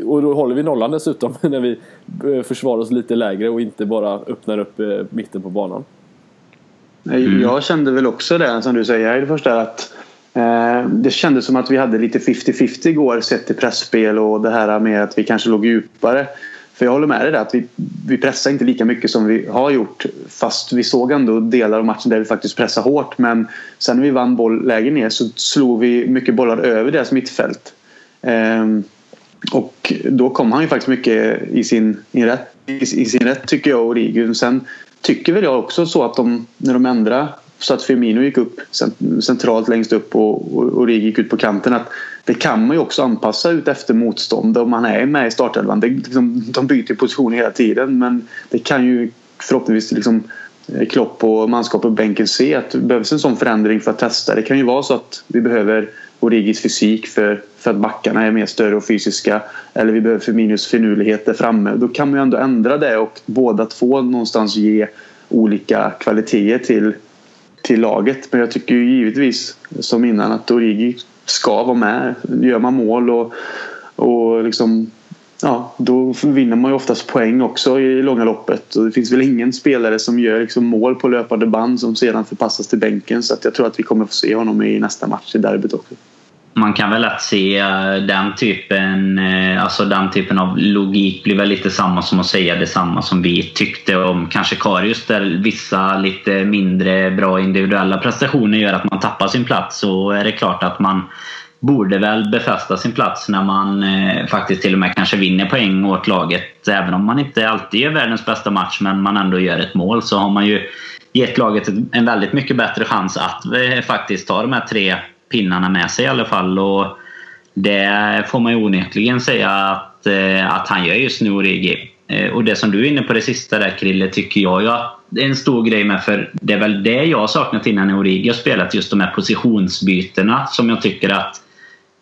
och då håller vi nollan dessutom när vi eh, försvarar oss lite lägre och inte bara öppnar upp eh, mitten på banan. Mm. Jag kände väl också det som du säger i det första att Eh, det kändes som att vi hade lite 50-50 igår sett till pressspel och det här med att vi kanske låg djupare. För jag håller med dig där att vi, vi pressar inte lika mycket som vi har gjort fast vi såg ändå delar av matchen där vi faktiskt pressade hårt men sen när vi vann boll lägre ner så slog vi mycket bollar över deras mittfält. Ehm, och då kom han ju faktiskt mycket i sin, i rätt, i, sin rätt tycker jag, Origi. Sen tycker väl jag också så att de, när de ändrade så att Firmino gick upp centralt längst upp och Origi gick ut på kanten. Att det kan man ju också anpassa ut efter motstånd om man är med i startelvan. Det, liksom, de byter position hela tiden men det kan ju förhoppningsvis liksom, eh, Klopp och manskap på bänken se att det behövs en sån förändring för att testa. Det kan ju vara så att vi behöver Origis fysik för, för att backarna är mer större och fysiska. Eller vi behöver Firminos finurlighet där framme. Då kan man ju ändå ändra det och båda två någonstans ge olika kvaliteter till till laget. Men jag tycker ju givetvis som innan att Origi ska vara med. Gör man mål och, och liksom Ja, då vinner man ju oftast poäng också i långa loppet. Och det finns väl ingen spelare som gör liksom mål på löpande band som sedan förpassas till bänken. Så att jag tror att vi kommer få se honom i nästa match i derbyt också man kan väl lätt se eh, den typen, eh, alltså den typen av logik blir väl lite samma som att säga detsamma som vi tyckte om kanske Karius där vissa lite mindre bra individuella prestationer gör att man tappar sin plats så är det klart att man borde väl befästa sin plats när man eh, faktiskt till och med kanske vinner poäng åt laget. Även om man inte alltid gör världens bästa match men man ändå gör ett mål så har man ju gett laget en väldigt mycket bättre chans att eh, faktiskt ta de här tre pinnarna med sig i alla fall. Och det får man ju onekligen säga att, eh, att han gör just nu, Origi. Eh, och det som du är inne på det sista där Krille, tycker jag ju att det är en stor grej med. För det är väl det jag saknat innan Origi har spelat. Just de här positionsbytena som jag tycker att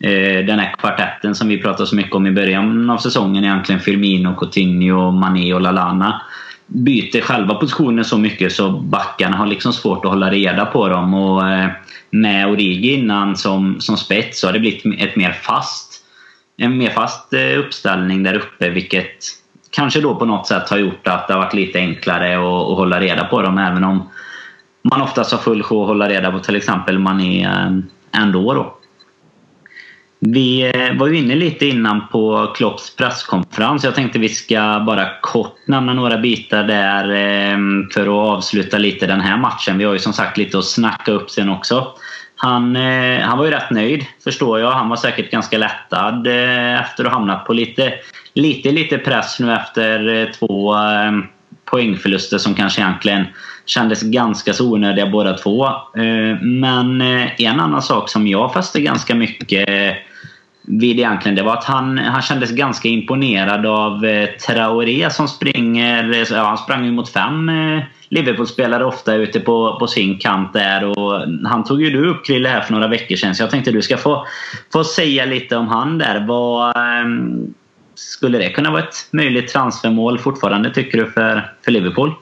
Eh, den här kvartetten som vi pratade så mycket om i början av säsongen egentligen. Firmino, Coutinho, Mané och Lalana. Byter själva positioner så mycket så backarna har liksom svårt att hålla reda på dem. Och eh, med Origi innan som, som spets så har det blivit ett mer fast, en mer fast eh, uppställning där uppe vilket kanske då på något sätt har gjort att det har varit lite enklare att, att hålla reda på dem även om man oftast har full sjå att hålla reda på till exempel Mané ändå. Då. Vi eh, var ju inne lite innan på Klopps presskonferens. Jag tänkte vi ska bara kort nämna några bitar där eh, för att avsluta lite den här matchen. Vi har ju som sagt lite att snacka upp sen också. Han, eh, han var ju rätt nöjd, förstår jag. Han var säkert ganska lättad efter att ha hamnat på lite, lite, lite press nu efter två poängförluster som kanske egentligen kändes ganska så onödiga båda två. Men en annan sak som jag fäste ganska mycket vid egentligen det var att han, han kändes ganska imponerad av eh, Traoré som springer... Ja, han sprang ju mot fem eh, Liverpool-spelare ofta ute på, på sin kant där. Och han tog ju du upp Krille här för några veckor sedan så jag tänkte du ska få, få säga lite om han där. Vad, eh, skulle det kunna vara ett möjligt transfermål fortfarande tycker du för, för Liverpool?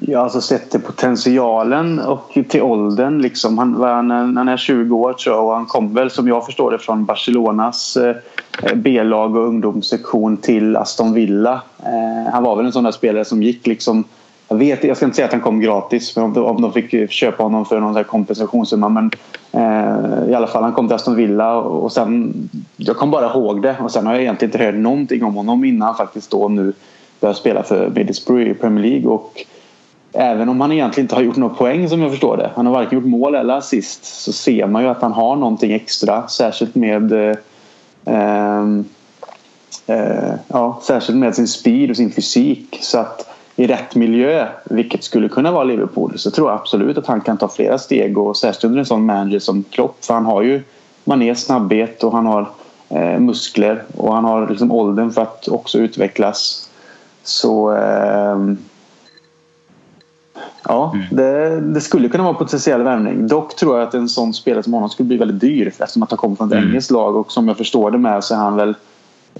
Ja, alltså sett till potentialen och till åldern. Liksom. Han, han, han är 20 år tror jag och han kom väl som jag förstår det från Barcelonas eh, B-lag och ungdomssektion till Aston Villa. Eh, han var väl en sån där spelare som gick liksom jag, vet, jag ska inte säga att han kom gratis om de, om de fick eh, köpa honom för någon kompensationssumma men eh, i alla fall han kom till Aston Villa och sen jag kom bara ihåg det och sen har jag egentligen inte hört någonting om honom innan han faktiskt då nu började spela för Middlesbrough i Premier League och Även om han egentligen inte har gjort några poäng som jag förstår det. Han har varken gjort mål eller assist. Så ser man ju att han har någonting extra. Särskilt med eh, ehm, eh, ja, särskilt med sin speed och sin fysik. Så att i rätt miljö, vilket skulle kunna vara Liverpool, så tror jag absolut att han kan ta flera steg. Och särskilt under en sån manager som Klopp. För han har ju Manés snabbhet och han har eh, muskler och han har liksom åldern för att också utvecklas. Så eh, Ja, mm. det, det, skulle kunna vara potentiell värvning. Dock tror jag att en sån spelare som honom skulle bli väldigt dyr eftersom att han kommer från ett mm. engelskt lag och som jag förstår det med så är han väl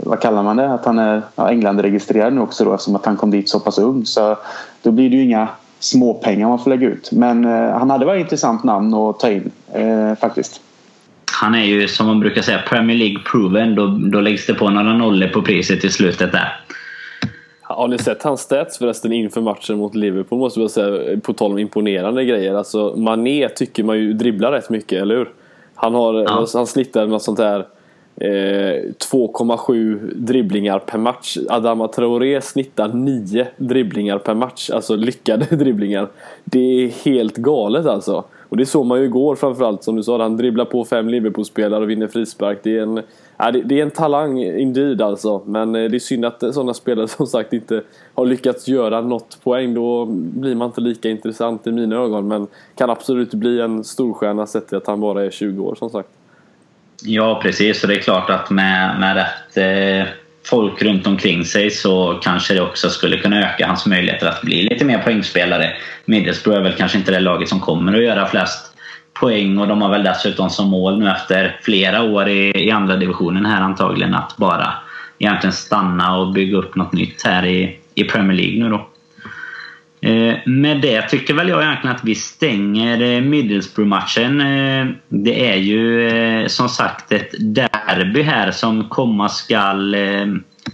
vad kallar man det? Att han är ja, England-registrerad nu också då eftersom att han kom dit så pass ung. Så då blir det ju inga småpengar man får lägga ut. Men eh, han hade varit ett intressant namn att ta in eh, faktiskt. Han är ju som man brukar säga Premier League proven. Då, då läggs det på några nollor på priset i slutet där. Har ni sett hans stats förresten inför matchen mot Liverpool måste jag säga. På tal om imponerande grejer. Alltså Mané tycker man ju dribblar rätt mycket, eller hur? Han, har, ja. han snittar något sånt här eh, 2,7 dribblingar per match. Adama Traoré snittar 9 dribblingar per match. Alltså lyckade dribblingar. Det är helt galet alltså. Och det såg man ju igår framförallt som du sa. Han dribblar på fem Liverpool-spelare och vinner frispark. Det är en Ja, det, det, är en talang indeed alltså. Men eh, det är synd att eh, sådana spelare som sagt inte har lyckats göra något poäng. Då blir man inte lika intressant i mina ögon. Men kan absolut bli en storstjärna sett till att han bara är 20 år som sagt. Ja precis, och det är klart att med, med rätt eh, folk runt omkring sig så kanske det också skulle kunna öka hans möjligheter att bli lite mer poängspelare. Middlesbrough är väl kanske inte det laget som kommer att göra flest poäng och de har väl dessutom som mål nu efter flera år i, i andra divisionen här antagligen att bara egentligen stanna och bygga upp något nytt här i, i Premier League nu då. Eh, med det tycker väl jag egentligen att vi stänger eh, Middlesbrough-matchen. Eh, det är ju som sagt ett derby här som komma skall. Eh,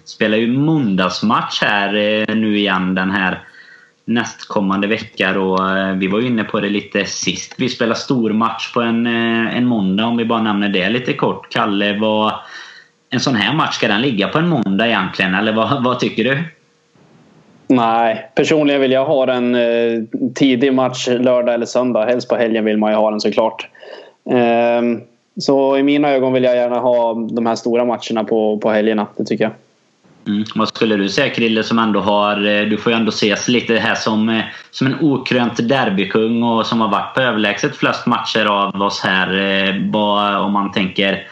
spelar ju måndagsmatch här nu igen den här nästkommande vecka. Då, vi var ju inne på det lite sist. Vi spelar stor match på en, en måndag om vi bara nämner det lite kort. Kalle, vad, en sån här match, ska den ligga på en måndag egentligen? Eller vad, vad tycker du? Nej, personligen vill jag ha den eh, tidig match lördag eller söndag. Helst på helgen vill man ju ha den såklart. Eh, så i mina ögon vill jag gärna ha de här stora matcherna på, på helgerna. Det tycker jag. Mm. Vad skulle du säga Krille som ändå har, eh, du får ju ändå ses lite här som, eh, som en okrönt derbykung och som har varit på överlägset flest matcher av oss här. Eh, bara om man tänker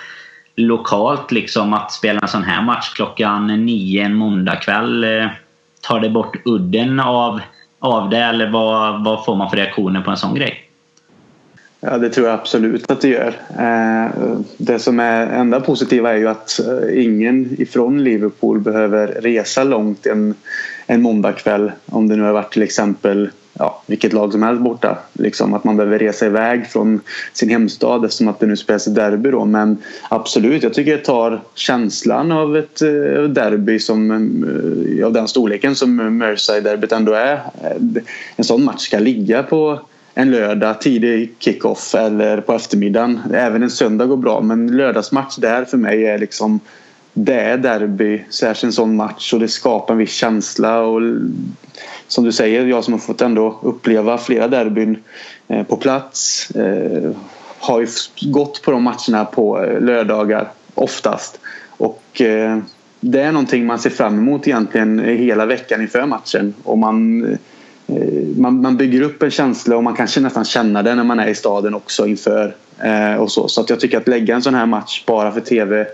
lokalt liksom att spela en sån här match klockan nio en måndagkväll. Tar det bort udden av, av det eller vad, vad får man för reaktioner på en sån grej? Ja, det tror jag absolut att det gör. Eh, det som är enda positiva är ju att eh, ingen ifrån Liverpool behöver resa långt en, en måndagkväll. Om det nu har varit till exempel ja, vilket lag som helst borta. Liksom att man behöver resa iväg från sin hemstad eftersom att det nu spelas ett derby. Då. Men absolut, jag tycker det tar känslan av ett eh, derby som, eh, av den storleken som Merseyside-derbyt ändå är. Eh, en sån match ska ligga på en lördag tidig kickoff eller på eftermiddagen. Även en söndag går bra men lördagsmatch där för mig är liksom det är derby, särskilt en sån match och det skapar en viss känsla. Och som du säger, jag som har fått ändå uppleva flera derbyn eh, på plats eh, har ju gått på de matcherna på eh, lördagar oftast. Och det är någonting man ser fram emot egentligen hela veckan inför matchen. Och man, man, man bygger upp en känsla och man kanske nästan känner det när man är i staden också inför. och så. så att jag tycker att lägga en sån här match bara för TV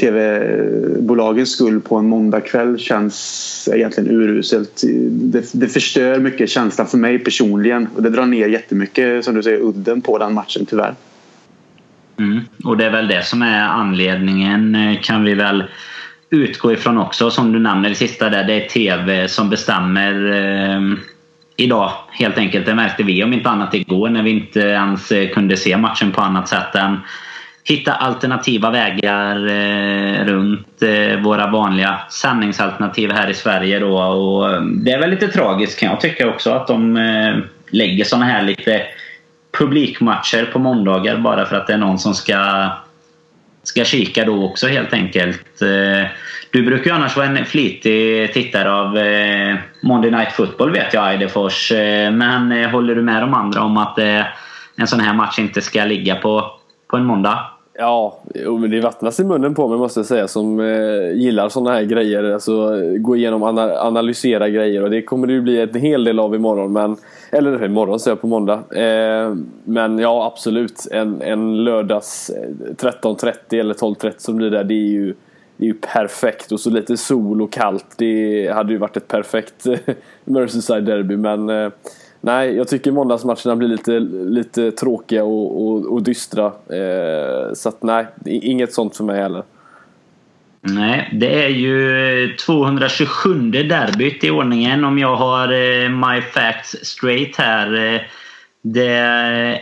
tv-bolagens skull på en måndagkväll känns egentligen uruselt. Det, det förstör mycket känslan för mig personligen och det drar ner jättemycket, som du säger, udden på den matchen tyvärr. Mm. Och det är väl det som är anledningen eh, kan vi väl utgå ifrån också. Som du nämner det sista där, det är TV som bestämmer eh, idag helt enkelt. Det märkte vi om inte annat igår när vi inte ens eh, kunde se matchen på annat sätt än hitta alternativa vägar eh, runt eh, våra vanliga sändningsalternativ här i Sverige. Då. Och eh, det är väl lite tragiskt kan jag tycka också att de eh, lägger såna här lite publikmatcher på måndagar bara för att det är någon som ska, ska kika då också helt enkelt. Eh, du brukar ju annars vara en flitig tittare av eh, Monday Night Football vet jag Eidefors. Eh, men eh, håller du med de andra om att en sån här match inte ska ligga på på en måndag. Ja, men det vattnas i munnen på mig måste jag säga som eh, gillar sådana här grejer. Alltså gå igenom och analysera grejer och det kommer det ju bli en hel del av imorgon. Men, eller imorgon säger jag på måndag. Eh, men ja absolut, en, en lördags eh, 13.30 eller 12.30 som blir där det är ju det är ju perfekt och så lite sol och kallt. Det hade ju varit ett perfekt Merseyside derby men eh, Nej, jag tycker måndagsmatcherna blir lite, lite tråkiga och, och, och dystra. Eh, så att nej, inget sånt för mig heller. Nej, det är ju eh, 227 derbyt i ordningen om jag har eh, my facts straight här. Eh, det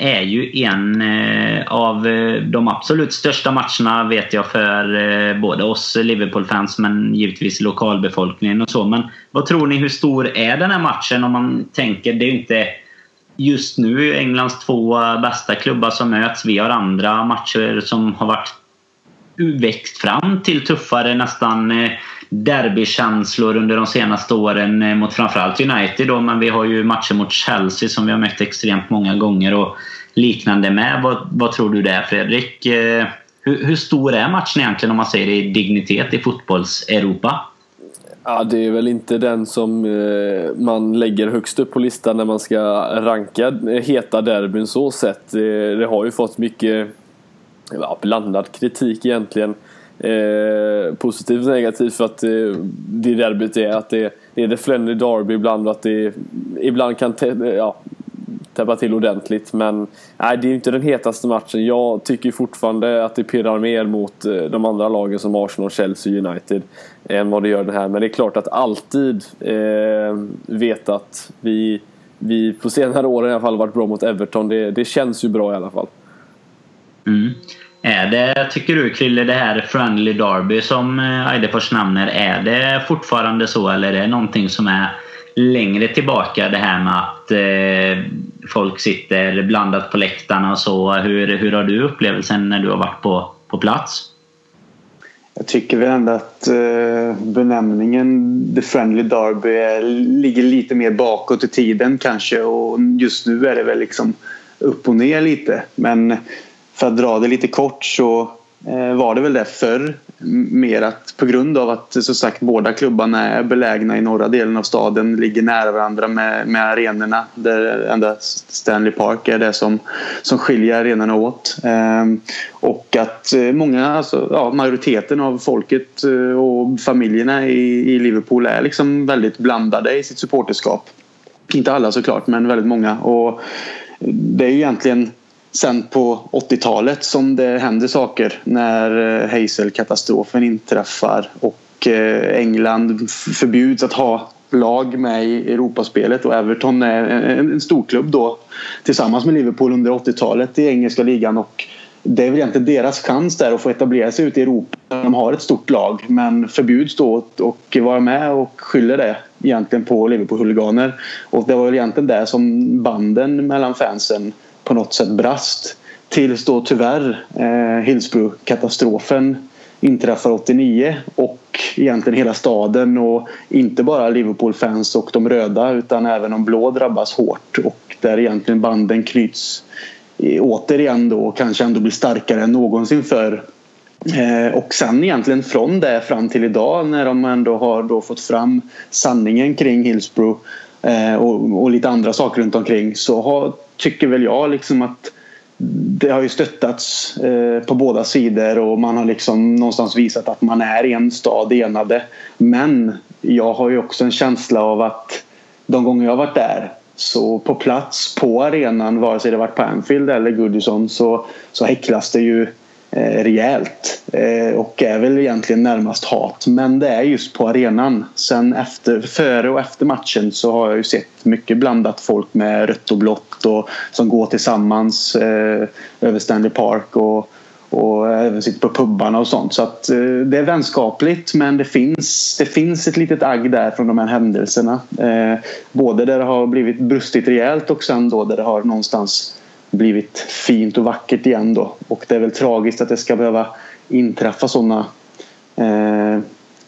är ju en eh, av eh, de absolut största matcherna vet jag för eh, både oss Liverpool-fans men givetvis lokalbefolkningen och så. Men vad tror ni, hur stor är den här matchen om man tänker, det är ju inte just nu Englands två bästa klubbar som möts. Vi har andra matcher som har varit växt fram till tuffare nästan derbykänslor under de senaste åren eh, mot framförallt United då, men vi har ju matcher mot Chelsea som vi har mött extremt många gånger och liknande med. Vad, vad tror du där Fredrik? Eh, hur, hur, stor är matchen egentligen om man säger i dignitet i fotbolls-Europa? Ja, det är väl inte den som eh, man lägger högst upp på listan när man ska ranka heta derbyn så sett. Det har ju fått mycket ja, blandad kritik egentligen. Eh, positivt och negativt för att eh, det derbyt är att det, det är det Flenny Derby ibland och att det ibland kan eh, ja, täppa till ordentligt. Men nej, det är inte den hetaste matchen. Jag tycker fortfarande att det pirrar mer mot eh, de andra lagen som Arsenal, Chelsea United än vad det gör den här. Men det är klart att alltid eh, veta att vi, vi på senare år i alla fall varit bra mot Everton. Det, det känns ju bra i alla fall. Mm. Är det, tycker du Krille, det här Friendly Derby som eh, Eidefors nämner, är det fortfarande så eller är det någonting som är längre tillbaka det här med att eh, folk sitter blandat på läktarna och så. Hur, hur har du upplevelsen när du har varit på, på plats? Jag tycker väl ändå att eh, benämningen The Friendly Derby är, ligger lite mer bakåt i tiden kanske och just nu är det väl liksom upp och ner lite. Men för att dra det lite kort så eh, var det väl det förr. Mer att på grund av att som sagt båda klubbarna är belägna i norra delen av staden, ligger nära varandra med, med arenorna. Där endast Stanley Park är det som, som skiljer arenorna åt. Ehm, och att eh, många, alltså, ja, majoriteten av folket eh, och familjerna i, i Liverpool är liksom väldigt blandade i sitt supporterskap. Inte alla såklart, men väldigt många. Och det är ju egentligen sen på 80-talet som det händer saker när eh, Hazel-katastrofen inträffar och eh, England förbjuds att ha lag med i Europaspelet och Everton är en storklubb då tillsammans med Liverpool under 80-talet i engelska ligan och det är väl egentligen deras chans där att få etablera sig ute i Europa. De har ett stort lag men förbjuds då att vara med och skyller det egentligen på Liverpool-huliganer. Och det var väl egentligen där som banden mellan fansen på något sätt brast. Tills då tyvärr eh, Hillsborough-katastrofen inträffar 89 och egentligen hela staden och inte bara Liverpool-fans och de röda utan även de blå drabbas hårt och där egentligen banden knyts eh, återigen då och kanske ändå blir starkare än någonsin för eh, och sen egentligen från det fram till idag när de ändå har då fått fram sanningen kring Hillsborough eh, och, och, lite andra saker runt omkring så har, tycker väl jag liksom att det har ju stöttats eh, på båda sidor och man har liksom någonstans visat att man är en stad enade. Men jag har ju också en känsla av att de gånger jag har varit där så på plats på arenan vare sig det varit på Anfield eller Goodison så, så häcklas det ju eh, rejält eh, och är väl egentligen närmast hat. Men det är just på arenan. Sen efter, före och efter matchen så har jag ju sett mycket blandat folk med rött och blått och som går tillsammans eh, över Stanley Park och, och även sitter på pubbarna och sånt. Så att, eh, det är vänskapligt men det finns, det finns ett litet agg där från de här händelserna. Eh, både där det har blivit brustit rejält och sen då där det har någonstans blivit fint och vackert igen då. Och det är väl tragiskt att det ska behöva inträffa sådana eh,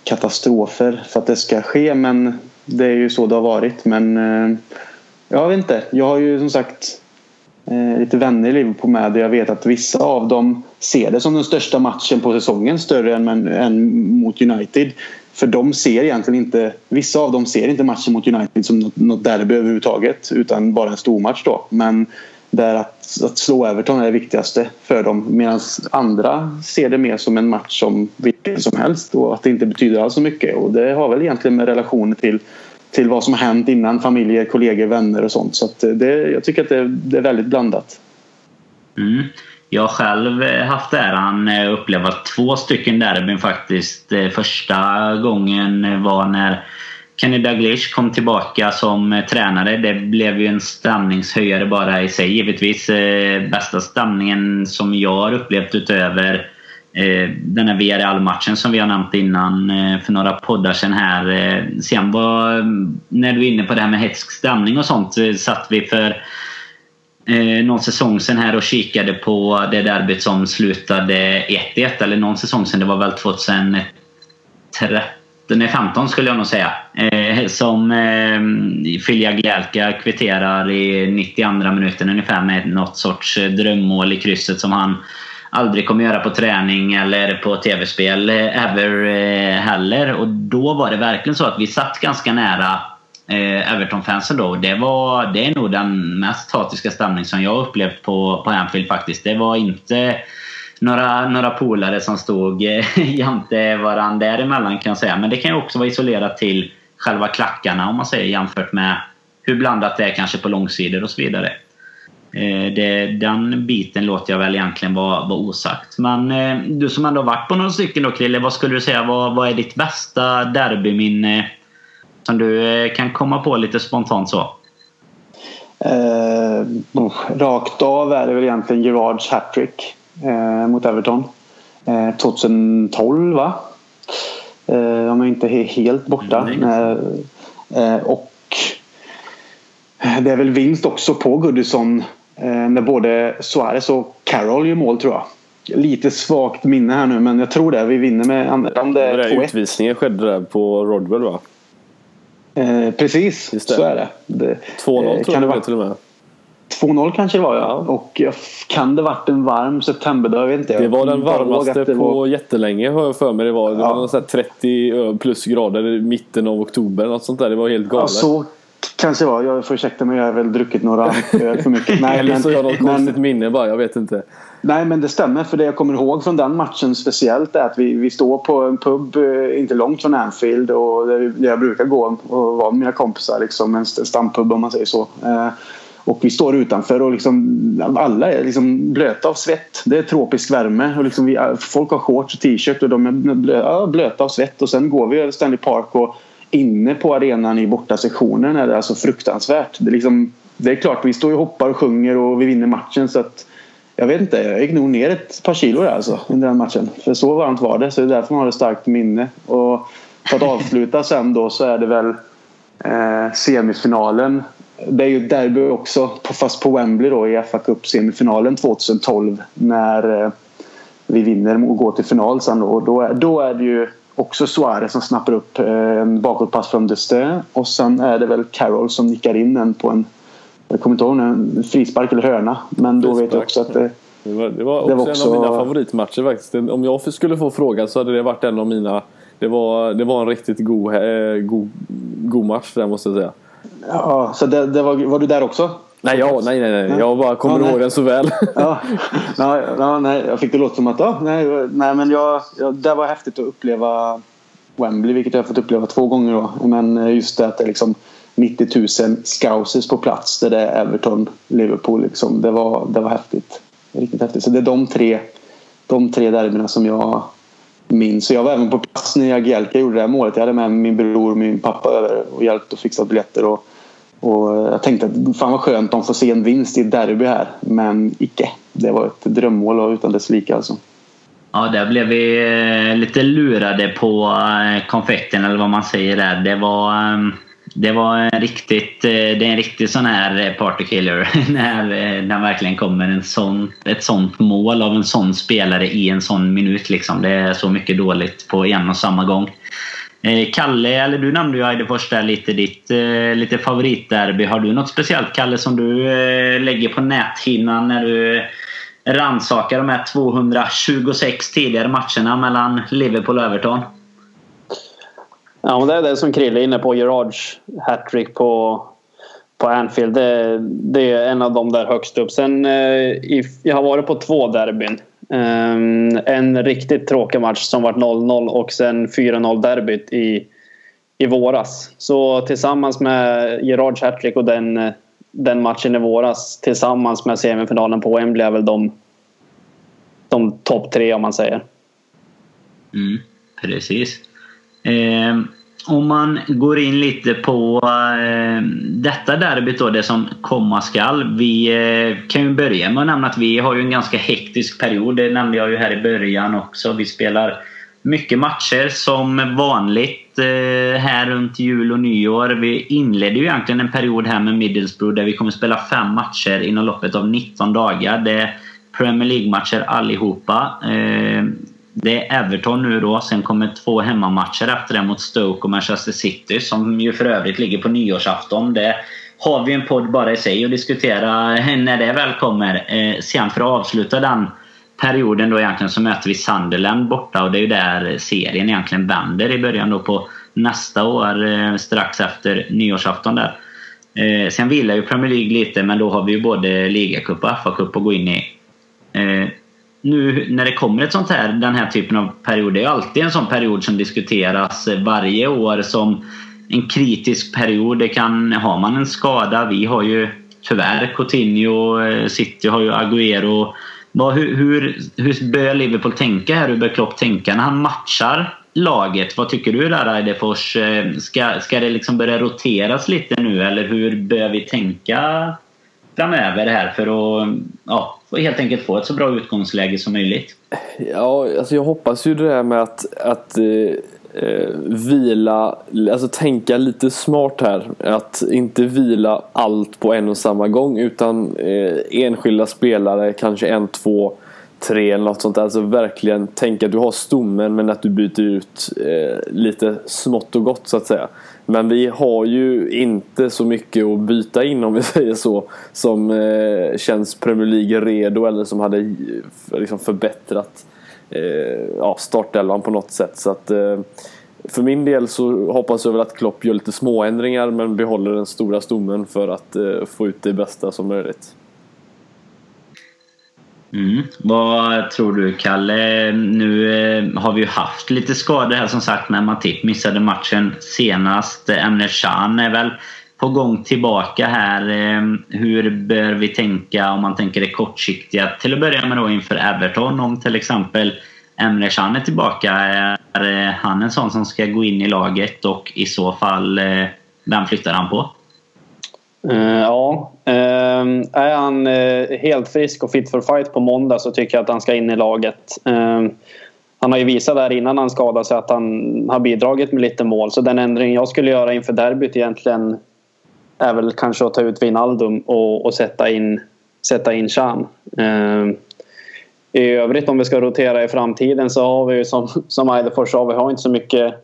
katastrofer för att det ska ske men det är ju så det har varit. Men eh, jag vet inte. Jag har ju som sagt eh, lite vänner i Liverpool med och jag vet att vissa av dem ser det som den största matchen på säsongen större än, än mot United. För de ser egentligen inte, vissa av dem ser inte matchen mot United som något, något derby överhuvudtaget utan bara en stormatch då. Men där att, att slå Everton är det viktigaste för dem medan andra ser det mer som en match som vilken som helst och att det inte betyder alls så mycket. Och det har väl egentligen med relationer till, till vad som har hänt innan, familjer, kollegor, vänner och sånt. Så det, jag tycker att det, det är väldigt blandat. Mm. Jag har själv haft äran att uppleva två stycken derbyn faktiskt. Eh, första gången var när Kenny Dalglish kom tillbaka som eh, tränare. Det blev ju en stämningshöjare bara i sig givetvis. Eh, bästa stämningen som jag har upplevt utöver eh, den här VRL-matchen som vi har nämnt innan för några poddar sen här. Sen var, när du är inne på det här med hetsk stämning och sånt, satt vi för någon säsong sen här och kikade på det derbyt som slutade 1-1. Eller någon säsong sen, det var väl 2013 den är 15 skulle jag nog säga. Eh, som eh, Filja Glälka kvitterar i 92 minuten ungefär med något sorts eh, drömmål i krysset som han aldrig kommer göra på träning eller på tv-spel eh, ever eh, heller. Och då var det verkligen så att vi satt ganska nära eh, Everton-fansen då. Det, var, det är nog den mest hatiska stämning som jag upplevt på, på Anfield faktiskt. Det var inte några, några polare som stod eh, jämte varandra däremellan kan jag säga. Men det kan ju också vara isolerat till själva klackarna om man säger jämfört med hur blandat det är kanske på långsidor och så vidare. Eh, det, den biten låter jag väl egentligen vara, vara osagt. Men eh, du som ändå varit på några stycken då Krille, vad skulle du säga vad, vad är ditt bästa derbyminne som du kan komma på lite spontant så? Eh, oh, rakt av är det väl egentligen Gerards hattrick eh, mot Everton. Eh, 2012 va? Eh, om jag inte är helt borta. Mm. Eh, och det är väl vinst också på Goodison eh, när både Suarez och Carroll gör mål tror jag. Lite svagt minne här nu men jag tror det. Vi vinner med om det är 2-1. Utvisningen skedde där på Rodwell va? Eh, precis, så är det. det 2-0 eh, tror jag det var till och med. 2-0 kanske det var ja. Och kan det varit en varm septemberdag? Jag vet inte. Det var den varmaste det på var... jättelänge har jag för mig det var. Det ja. var 30 plus grader i mitten av oktober. Något sånt där. Det var helt galet. Ja, så kanske det var. Jag får ursäkta mig. Jag har väl druckit några öl för mycket. Nej, Eller så har jag något men... konstigt minne bara. Jag vet inte. Nej men det stämmer. För det jag kommer ihåg från den matchen speciellt är att vi, vi står på en pub eh, inte långt från Anfield. Och där jag brukar gå och vara med mina kompisar. Liksom, en stampub om man säger så. Och vi står utanför och liksom, alla är liksom blöta av svett. Det är tropisk värme. Och liksom vi, folk har shorts och t-shirt och de är blöta av svett. Och sen går vi över Stanley Park och inne på arenan i bortasektionen är det alltså fruktansvärt. Det är, liksom, det är klart, vi står och hoppar och sjunger och vi vinner matchen. så att jag vet inte, jag gick nog ner ett par kilo där alltså under den matchen. För så varmt var det, så det är därför man har ett starkt minne. Och för att avsluta sen då så är det väl eh, semifinalen. Det är ju derby också, fast på Wembley då i FA Cup-semifinalen 2012 när eh, vi vinner och går till final sen. Då, då, är, då är det ju också Suarez som snappar upp en bakåtpass från Destö och sen är det väl Carroll som nickar in en på en jag kommer inte ihåg en frispark eller hörna men då vet jag också att det det var, det var också, det var också en av mina favoritmatcher faktiskt. Om jag skulle få frågan så hade det varit en av mina det var, det var en riktigt god, eh, god, god match där måste jag säga. Ja, så det, det var, var du där också? Nej, ja, nej, nej, nej. Jag bara kommer ja, ihåg den så väl. ja, ja, ja, nej, jag fick det låta som att ja, nej, nej, men jag, jag, det var häftigt att uppleva Wembley, vilket jag har fått uppleva två gånger. Då. Men just det att det är liksom 90 000 scousers på plats där det är Everton, Liverpool. Liksom. Det, var, det var häftigt. Riktigt häftigt. Så det är de tre, de tre derbyna som jag minns. Så jag var även på plats när Jagielka gjorde det här målet. Jag hade med min bror och min pappa över och hjälpt att fixa biljetter. Och, och jag tänkte att fan vad skönt de får se en vinst i ett derby här. Men icke. Det var ett drömmål utan dess like alltså. Ja, där blev vi eh, lite lurade på eh, konfekten eller vad man säger där. Det var ehm, det var en riktigt, eh, det är en riktig sån här partykiller när, när verkligen kommer en sån, ett sånt mål av en sån spelare i en sån minut. Liksom. Det är så mycket dåligt på en och samma gång. Eh, Kalle, eller du nämnde ju Eidefors där lite, ditt eh, lite favoritderby. Har du något speciellt Kalle som du eh, lägger på näthinnan när du rannsakar de här 226 tidigare matcherna mellan Liverpool och Everton? Ja, men det är det som Krille är inne på. Gerards hattrick på, på Anfield. Det, det, är en av de där högst upp. Sen, eh, jag har varit på två derbyn. Ehm, en riktigt tråkig match som var 0-0 och sen 4-0 derbyt i, i våras. Så tillsammans med Gerards hattrick och den, den matchen i våras tillsammans med semifinalen på Wembley är väl de, de topp tre om man säger. Mm, precis. Eh, om man går in lite på eh, detta derbyt då, det som komma skall. Vi eh, kan ju börja med att nämna att vi har ju en ganska hektisk period. Det nämnde jag ju här i början också. Vi spelar mycket matcher som vanligt eh, här runt jul och nyår. Vi inledde ju egentligen en period här med Middlesbrough där vi kommer spela fem matcher inom loppet av 19 dagar. Det är Premier League-matcher allihopa. Eh, det är Everton nu då. Sen kommer två hemmamatcher efter det mot Stoke och Manchester City som ju för övrigt ligger på nyårsafton. Det har vi en podd bara i sig att diskutera när det väl kommer. Eh, sen för att avsluta den perioden då egentligen så möter vi Sunderland borta och det är ju där serien egentligen vänder i början då på nästa år eh, strax efter nyårsafton där. Eh, sen vilar ju Premier League lite men då har vi ju både ligacup och FA-cup att gå in i eh, nu när det kommer ett sånt här, den här typen av period, det är alltid en sån period som diskuteras varje år som en kritisk period. Det kan, har man en skada, vi har ju tyvärr Coutinho, eh, City har ju Agüero. hur, hur, hur bör Liverpool tänka här? Hur bör Klopp tänka när han matchar laget? Vad tycker du där Eidefors? Eh, ska, ska det liksom börja roteras lite nu eller hur bör vi tänka framöver här för att ja, och helt enkelt få ett så bra utgångsläge som möjligt. Ja, alltså jag hoppas ju det där med att, att eh, eh, vila, alltså tänka lite smart här. Att inte vila allt på en och samma gång utan eh, enskilda spelare, kanske en, två, tre eller något sånt där. Alltså verkligen tänka att du har stommen men att du byter ut eh, lite smått och gott så att säga. Men vi har ju inte så mycket att byta in om vi säger så. Som eh, känns Premier League redo eller som hade eh, liksom förbättrat eh, ja, startelvan på något sätt. Så att, eh, för min del så hoppas jag väl att Klopp gör lite småändringar men behåller den stora stommen för att eh, få ut det bästa som möjligt. Mm. Vad tror du Kalle? Nu eh, har vi ju haft lite skador här som sagt när Matip missade matchen senast. Emre Can är väl på gång tillbaka här. Eh, hur bör vi tänka om man tänker det kortsiktiga? Till att börja med då inför Everton om till exempel Emre Can är tillbaka. Är eh, han en sån som ska gå in i laget och i så fall vem flyttar han på? Uh, ja. Uh, är han uh, helt frisk och fit for fight på måndag så tycker jag att han ska in i laget. Ehm, han har ju visat där innan han skadade sig att han har bidragit med lite mål. Så den ändring jag skulle göra inför derbyt egentligen är väl kanske att ta ut Wijnaldum och, och sätta in, sätta in Chan. Ehm, I övrigt om vi ska rotera i framtiden så har vi ju som, som Eidefors sa, vi har inte så mycket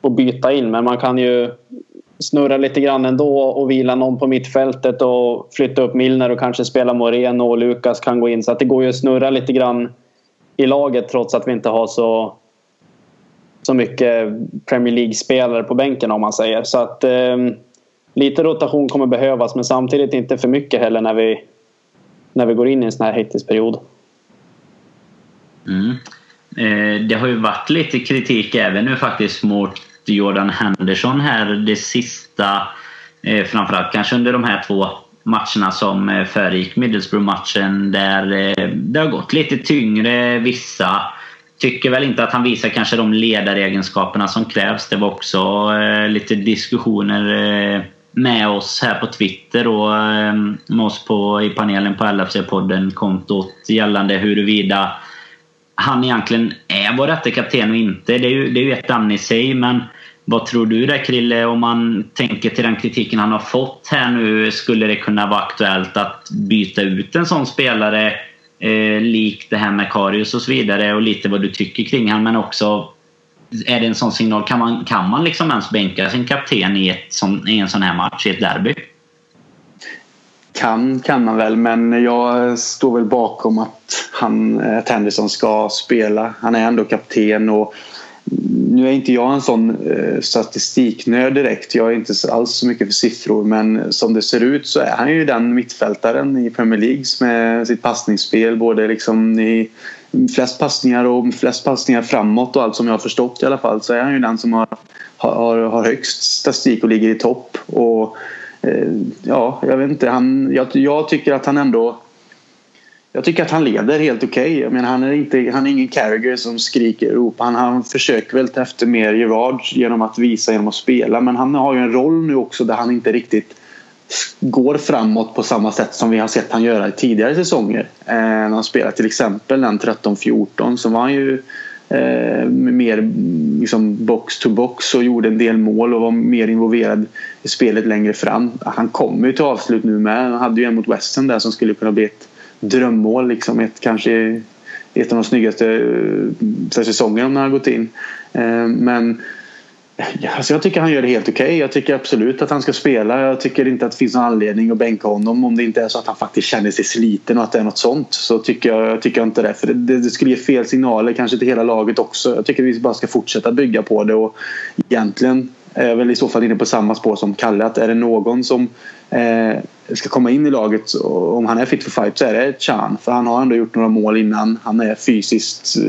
att byta in men man kan ju snurra lite grann ändå och vila någon på mittfältet och flytta upp Milner och kanske spela Moreno och Lukas kan gå in. Så att det går ju att snurra lite grann i laget trots att vi inte har så, så mycket Premier League-spelare på bänken om man säger. Så att eh, lite rotation kommer behövas men samtidigt inte för mycket heller när vi, när vi går in i en sån här häktningsperiod. Mm. Eh, det har ju varit lite kritik även nu faktiskt mot Jordan Henderson här det sista. Eh, framförallt kanske under de här två matcherna som eh, föregick Middlesbrough-matchen där eh, det har gått lite tyngre. Vissa tycker väl inte att han visar kanske de ledaregenskaperna som krävs. Det var också eh, lite diskussioner eh, med oss här på Twitter och eh, med oss på, i panelen på LFC-podden-kontot gällande huruvida han egentligen är vår rätte kapten och inte. Det är ju, det är ju ett namn i sig men vad tror du där Krille, om man tänker till den kritiken han har fått här nu, skulle det kunna vara aktuellt att byta ut en sån spelare eh, likt det här med Karius och så vidare och lite vad du tycker kring han men också är det en sån signal, kan man, kan man liksom ens bänka sin kapten i, ett som, i en sån här match, i ett derby? Kan kan man väl men jag står väl bakom att han, eh, att Henderson ska spela. Han är ändå kapten och nu är inte jag en sån eh, statistiknörd direkt. Jag är inte alls så mycket för siffror men som det ser ut så är han ju den mittfältaren i Premier League med sitt passningsspel både liksom i flest passningar och flest passningar framåt och allt som jag har förstått i alla fall så är han ju den som har, har, har högst statistik och ligger i topp. Och eh, ja, jag vet inte. Han, jag, jag tycker att han ändå jag tycker att han leder helt okej. Okay. han, är han är ingen Carragher som skriker upp. Han, han försöker väl ta efter mer Gerard genom att visa genom att spela. Men han har ju en roll nu också där han inte riktigt går framåt på samma sätt som vi har sett han göra i tidigare säsonger. Eh, när han spelade till exempel den 13-14 så var han ju eh, mer liksom box to box och gjorde en del mål och var mer involverad i spelet längre fram. Han kommer ju till avslut nu med. Han hade ju en mot Western där som skulle kunna bli ett drömmål. Liksom ett, kanske ett av de snyggaste eh, för säsongen om han gått in. Eh, men alltså jag tycker han gör det helt okej. Okay. Jag tycker absolut att han ska spela. Jag tycker inte att det finns någon anledning att bänka honom om det inte är så att han faktiskt känner sig sliten och att det är något sånt. Så tycker jag, tycker jag inte det. För det, det skulle ge fel signaler kanske till hela laget också. Jag tycker vi bara ska fortsätta bygga på det och egentligen är jag väl i så fall inne på samma spår som Kalle. Att är det någon som eh, ska komma in i laget om han är fit for fight så är det Chan. För han har ändå gjort några mål innan. Han är fysiskt eh,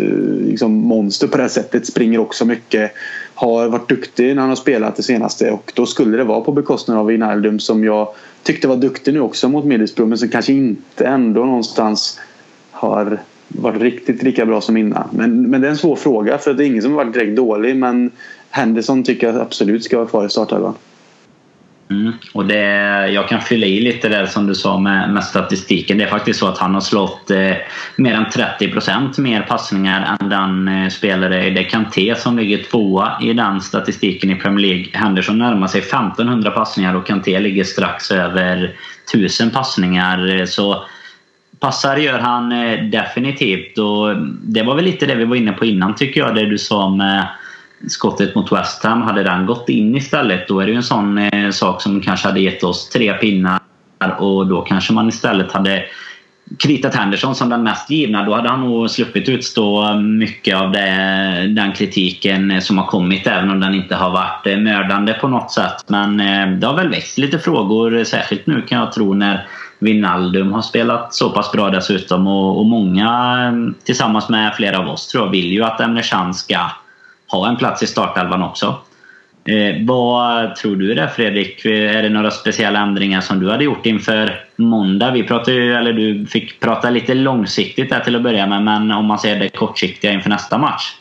liksom monster på det här sättet. Springer också mycket. Har varit duktig när han har spelat det senaste och då skulle det vara på bekostnad av Wijnaldum som jag tyckte var duktig nu också mot Middlesbrough men som kanske inte ändå någonstans har varit riktigt lika bra som innan. Men, men det är en svår fråga för det är ingen som har varit direkt dålig men Henderson tycker jag absolut ska vara kvar i startelvan. Mm. Och det, jag kan fylla i lite där som du sa med, med statistiken. Det är faktiskt så att han har slått eh, mer än 30% mer passningar än den eh, spelare, det Kanté som ligger tvåa i den statistiken i Premier League. Henderson närmar sig 1500 passningar och Kanté ligger strax över 1000 passningar. Så passar gör han eh, definitivt och det var väl lite det vi var inne på innan tycker jag, det du sa med skottet mot West Ham. Hade den gått in istället då är det ju en sån eh, sak som kanske hade gett oss tre pinnar och då kanske man istället hade kritat Henderson som den mest givna. Då hade han nog sluppit utstå mycket av det, den kritiken som har kommit även om den inte har varit eh, mördande på något sätt. Men eh, det har väl väckt lite frågor eh, särskilt nu kan jag tro när Wijnaldum har spelat så pass bra dessutom och, och många eh, tillsammans med flera av oss tror jag vill ju att Emre Can ska ha en plats i startelvan också. Eh, vad tror du där Fredrik? Är det några speciella ändringar som du hade gjort inför måndag? Vi pratade ju, eller du fick prata lite långsiktigt där till att börja med, men om man ser det kortsiktiga inför nästa match?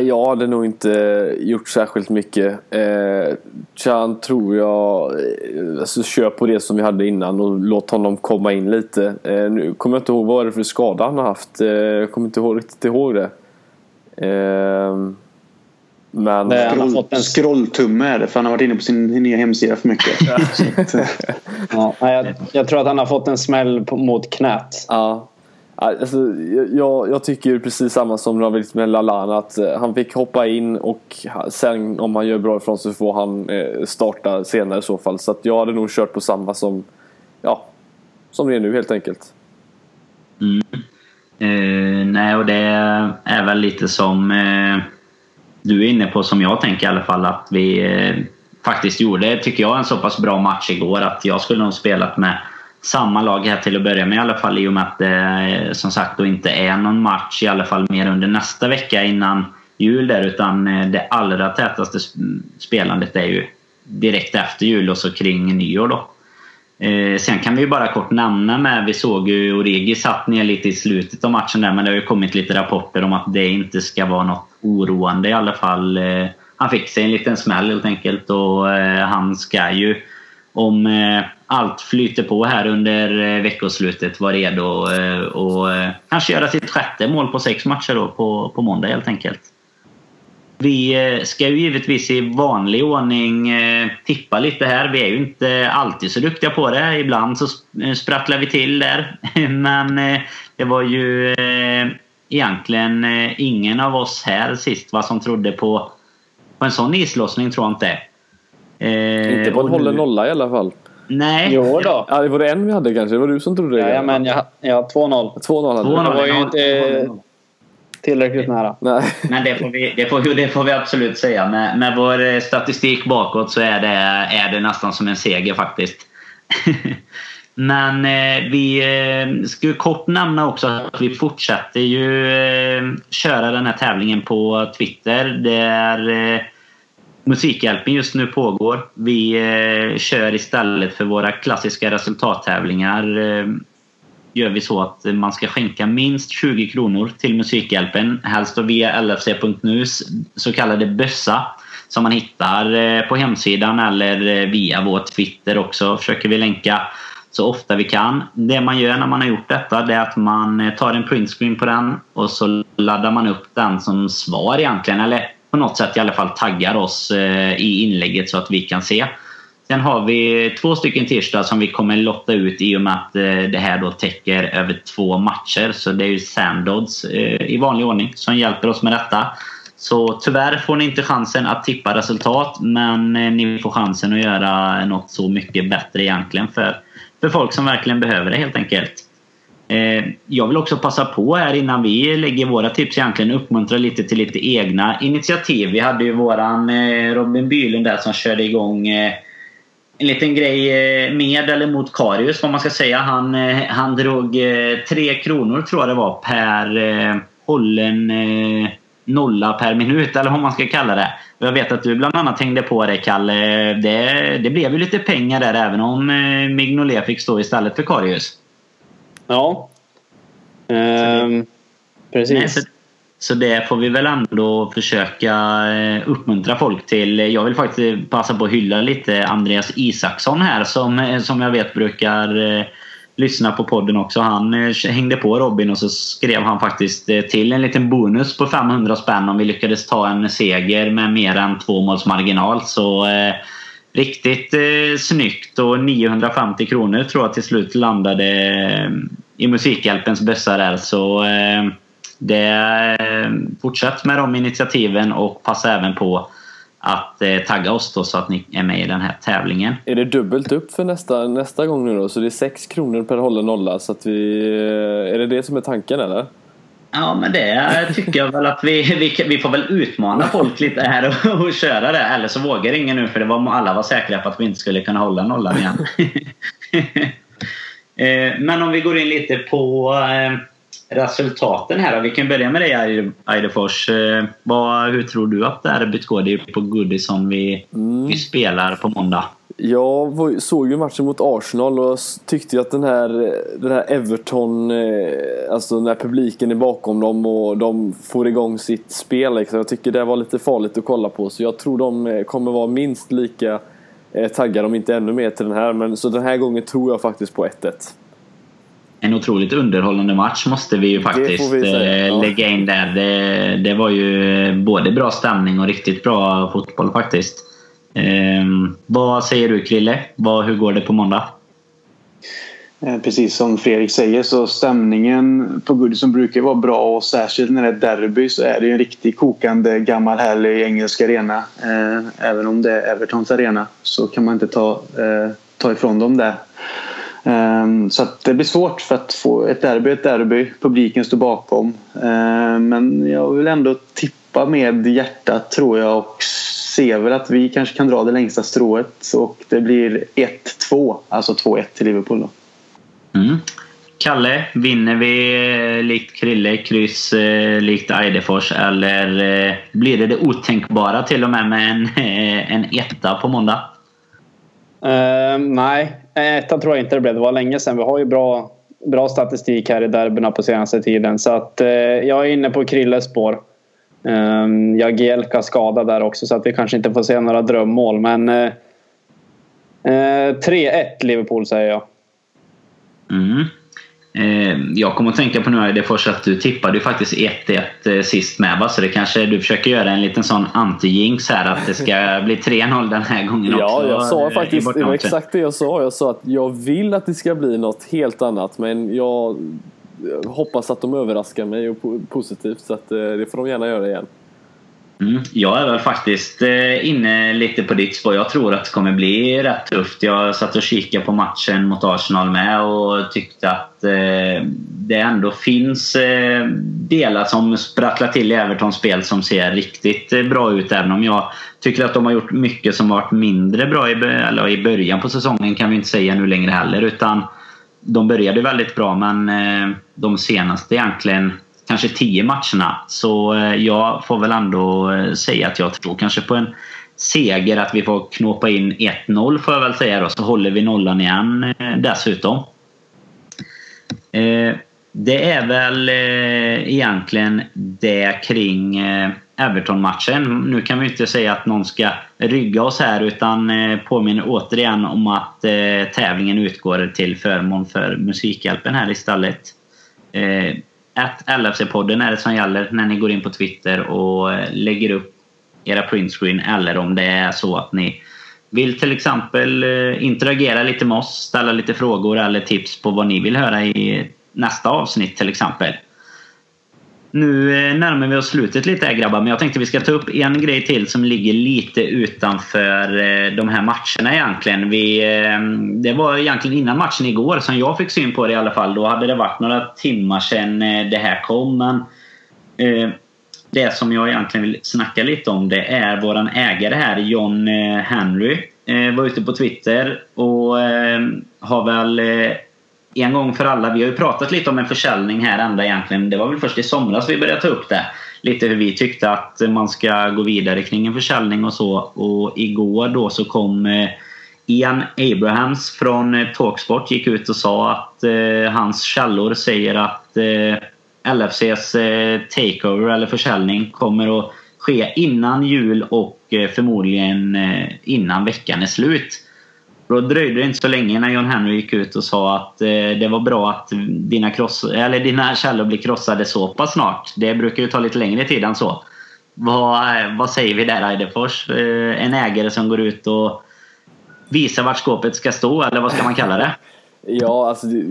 Jag hade nog inte gjort särskilt mycket. Eh, Chan tror jag, eh, alltså kör på det som vi hade innan och låt honom komma in lite. Eh, nu kommer jag inte ihåg vad det är för skada han har haft. Eh, jag kommer inte ihåg, riktigt ihåg det. Ehm, men... Det- Han har fått en- Scrolltumme är det för han har varit inne på sin nya hemsida för mycket. Eh, Ja, nej, jag, jag tror att han har fått en smäll på, mot knät. Ja. Alltså, jag, jag tycker ju precis samma som blivit med Lallana att eh, han fick hoppa in och sen om han gör bra ifrån sig så får han eh, starta senare i så fall. Så att jag hade nog kört på samma som, ja, som det är nu helt enkelt. Uh, nej, och det är väl lite som uh, du är inne på, som jag tänker i alla fall, att vi uh, faktiskt gjorde, tycker jag, en så pass bra match igår att jag skulle nog spelat med samma lag här till att börja med i alla fall i och med att det som sagt då inte är någon match i alla fall mer under nästa vecka innan jul där utan det allra tätaste spelandet är ju direkt efter jul och så kring nyår då. Eh, sen kan vi ju bara kort nämna med, vi såg ju Origi satt ner lite i slutet av matchen där men det har ju kommit lite rapporter om att det inte ska vara något oroande i alla fall. Eh, han fick sig en liten smäll helt enkelt och eh, han ska ju om eh, allt flyter på här under eh, veckoslutet vara redo eh, och kanske göra sitt sjätte mål på sex matcher då på, på måndag helt enkelt. Vi eh, ska ju givetvis i vanlig ordning eh, tippa lite här. Vi är ju inte alltid så duktiga på det. Ibland så eh, sprattlar vi till där. Men det var ju egentligen ingen av oss här sist va, som trodde på, på en sån islossning tror jag inte. Inte på en hållen nolla i alla fall. Nej. Jo då. Ja, det var det en vi hade kanske. Det var du som trodde det. Ja, men jag, jag 2-0. 2-0 hade 2-0. du. Det var ju inte tillräckligt nära. Nej. Men det får vi, det får, det får vi absolut säga. Med, med vår eh, statistik bakåt så är det, är det nästan som en seger faktiskt. Men eh, vi eh, ju kort nämna också att vi fortsätter ju eh, köra den här tävlingen på Twitter. Där eh, Musikhjälpen just nu pågår. Vi eh, kör istället för våra klassiska resultattävlingar eh, gör vi så att man ska skänka minst 20 kronor till Musikhjälpen. Helst via lfc.nus så kallade bössa som man hittar eh, på hemsidan eller eh, via vår Twitter också. Försöker vi länka så ofta vi kan. Det man gör när man har gjort detta det är att man eh, tar en printscreen på den och så laddar man upp den som svar egentligen. Eller på något sätt i alla fall taggar oss i inlägget så att vi kan se. Sen har vi två stycken t-shirtar som vi kommer lotta ut i och med att eh, det här då täcker över två matcher. Så det är ju Sandods eh, i vanlig ordning som hjälper oss med detta. Så tyvärr får ni inte chansen att tippa resultat men eh, ni får chansen att göra något så mycket bättre egentligen för, för folk som verkligen behöver det helt enkelt. Jag vill också passa på här innan vi lägger våra tips egentligen uppmuntra lite till lite egna initiativ. Vi hade ju våran Robin Bylund där som körde igång en liten grej eh, med eller mot Karius vad man ska säga. Han, eh, han drog eh, tre kronor tror jag det var per hållen nolla per minut eller vad man ska kalla det. Jag vet att du bland annat hängde på det Kalle. Det, det blev ju lite pengar där även om Mignolet fick stå istället för Karius. Ja. Ehm, precis. Nej, så, det får vi väl ändå försöka eh, uppmuntra folk till. Jag vill faktiskt passa på att hylla lite Andreas Isaksson här som, eh, som jag vet brukar eh, lyssna på podden också. Han hängde på Robin och så skrev han faktiskt till en liten bonus på 500 spänn om vi lyckades ta en seger med mer än två måls marginal. Så eh, riktigt eh, snyggt och 950 kronor tror jag till slut landade i Musikhjälpens bössa där. Så eh, det, eh, fortsätt med de initiativen och passa även på att eh, tagga oss då så att ni är med i den här tävlingen. Är det dubbelt upp för nästa, nästa gång nu då? Så det är 6 kronor per hållen nolla. Så att vi, eh, är det det som är tanken eller? Ja, men det tycker jag väl att vi, vi, vi får väl utmana folk lite här och, och köra det. Eller så vågar ingen nu för det var, alla var säkra på att vi inte skulle kunna hålla nollan igen. Eh, men om vi går in lite på eh, resultaten här då. Vi kan börja med dig Eide- Eidefors. Eh, vad, hur tror du att derbyt går? Det är på Goodison vi, vi spelar på måndag. Jag såg ju matchen mot Arsenal och tyckte ju att den här, den här Everton, eh, alltså när publiken är bakom dem och de får igång sitt spel. Liksom. Jag tycker det var lite farligt att kolla på. Så jag tror de eh, kommer vara minst lika taggade, om inte ännu mer, till den här. Men, så den här gången tror jag faktiskt på 1-1. En otroligt underhållande match måste vi ju faktiskt vi säga, ja. lägga in där. Det, det, var ju både bra stämning och riktigt bra fotboll faktiskt. Eh, vad säger du Krille? Vad, hur går det på måndag? Eh, precis som Fredrik säger så stämningen på Goodison brukar vara bra och särskilt när det är derby så är det en riktigt kokande gammal härlig engelsk arena. Eh, även om det är Evertons arena så kan man inte ta, eh, ta ifrån dem det. Så det blir svårt för att få ett derby ett derby. Publiken står bakom. Men jag vill ändå tippa med hjärtat tror jag och ser väl att vi kanske kan dra det längsta strået och det blir 1-2. Alltså 2-1 till Liverpool då. Mm. Kalle, vinner vi eh, likt Krille, kryss eh, likt Eidefors eller eh, blir det det otänkbara till och med med en, en etta på måndag? Uh, nej, Nej, ettan tror jag inte det blev. Det var länge sedan. Vi har ju bra, bra statistik här i derbyna på senaste tiden. Så att, eh, jag är inne på Krilles spår. Ehm, um, Jagielka skadad där också så att vi kanske inte får se några drömmål. Men eh, eh, uh, 3-1 Liverpool säger jag. Mm. Eh, jag kommer att tänka på nu det först att du tippade ju faktiskt 1-1 eh, sist med va? Så det kanske du försöker göra en liten sån anti-jinx här att det ska bli 3-0 den här gången också. Ja, jag sa faktiskt det var exakt det jag sa. Jag sa att jag vill att det ska bli något helt annat men jag hoppas att de överraskar mig positivt så att eh, det får de gärna göra igen. Mm. Jag är väl faktiskt eh, inne lite på ditt spår. Jag tror att det kommer bli rätt tufft. Jag satt och kikade på matchen mot Arsenal med och tyckte att eh, det ändå finns eh, delar som sprattlar till i Evertons spel som ser riktigt bra ut. Även om jag tycker att de har gjort mycket som varit mindre bra i, eller i början på säsongen kan vi inte säga nu längre heller. Utan de började väldigt bra men de senaste egentligen kanske tio matcherna. Så eh, jag får väl ändå eh, säga att jag tror kanske på en seger. Att vi får knåpa in 1-0 får jag väl säga då. Så håller vi nollan igen eh, dessutom. Det är väl egentligen det kring Everton-matchen. Nu kan vi inte säga att någon ska rygga oss här utan påminner återigen om att tävlingen utgår till förmån för Musikhjälpen här att LFC-podden är det som gäller när ni går in på Twitter och eh, lägger upp era printscreen eller om det är så att ni vill till exempel eh, interagera lite med oss, ställa lite frågor eller tips på vad ni vill höra i nästa avsnitt till exempel. Nu eh, närmar vi oss slutet lite här grabbar, men jag tänkte vi ska ta upp en grej till som ligger lite utanför eh, de här matcherna egentligen. Vi, eh, det var egentligen innan matchen igår som jag fick syn på det i alla fall. Då hade det varit några timmar sedan det här kom. Men det som jag egentligen vill snacka lite om det är våran ägare här, John Henry. Var ute på Twitter och har väl en gång för alla. Vi har ju pratat lite om en försäljning här ända egentligen. Det var väl först i somras vi började ta upp det. Lite hur vi tyckte att man ska gå vidare kring en försäljning och så. Och igår då så kom eh, Ian Abrahams från eh, Talksport gick ut och sa att eh, hans källor säger att eh, LFCs eh, takeover eller försäljning kommer att ske innan jul och eh, förmodligen eh, innan veckan är slut. Då dröjde det inte så länge när John Henry gick ut och sa att eh, det var bra att dina, kross, eller dina källor blir krossade så pass snart. Det brukar ju ta lite längre tid än så. Vad, eh, vad säger vi där Eidefors? Eh, en ägare som går ut och visar vart skåpet ska stå eller vad ska man kalla det? Ja, alltså det,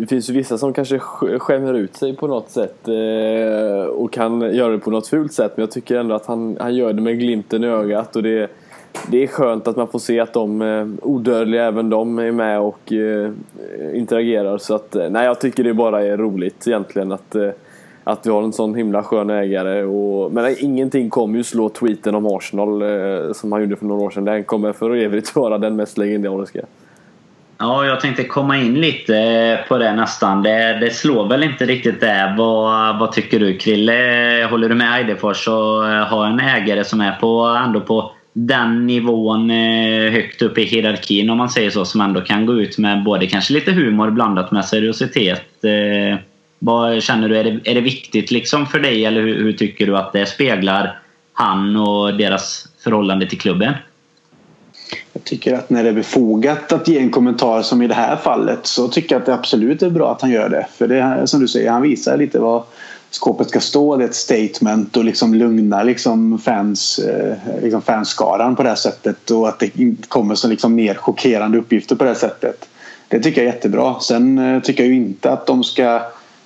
det, finns ju vissa som kanske skämmer ut sig på något sätt eh, och kan göra det på något fult sätt. Men jag tycker ändå att han, han gör det med glimten i ögat och det det är skönt att man får se att de eh, odödliga, även de, är med och eh, interagerar. Så att, eh, nej, jag tycker det bara är roligt egentligen att, eh, att vi har en sån himla skön ägare. Och, men ingenting kommer ju slå tweeten om Arsenal eh, som han gjorde för några år sedan. Den kommer för evigt vara den mest legendariska. Ja, jag tänkte komma in lite på det nästan. Det, det slår väl inte riktigt det. Vad, vad tycker du Krille? Håller du med Eidefors och ha en ägare som är på, ändå på den nivån eh, högt upp i hierarkin om man säger så som ändå kan gå ut med både kanske lite humor blandat med seriositet. Eh, vad känner du? Är det, är det viktigt liksom för dig eller hur, hur tycker du att det speglar han och deras förhållande till klubben? Jag tycker att när det är befogat att ge en kommentar som i det här fallet så tycker jag att det absolut är bra att han gör det. För det är som du säger, han visar lite vad skåpet ska stå. Det är ett statement och liksom lugna liksom fans, eh, liksom fanskaran på det här sättet och att det inte kommer som liksom mer chockerande uppgifter på det här sättet. Det tycker jag är jättebra. Sen eh, tycker jag ju inte att de ska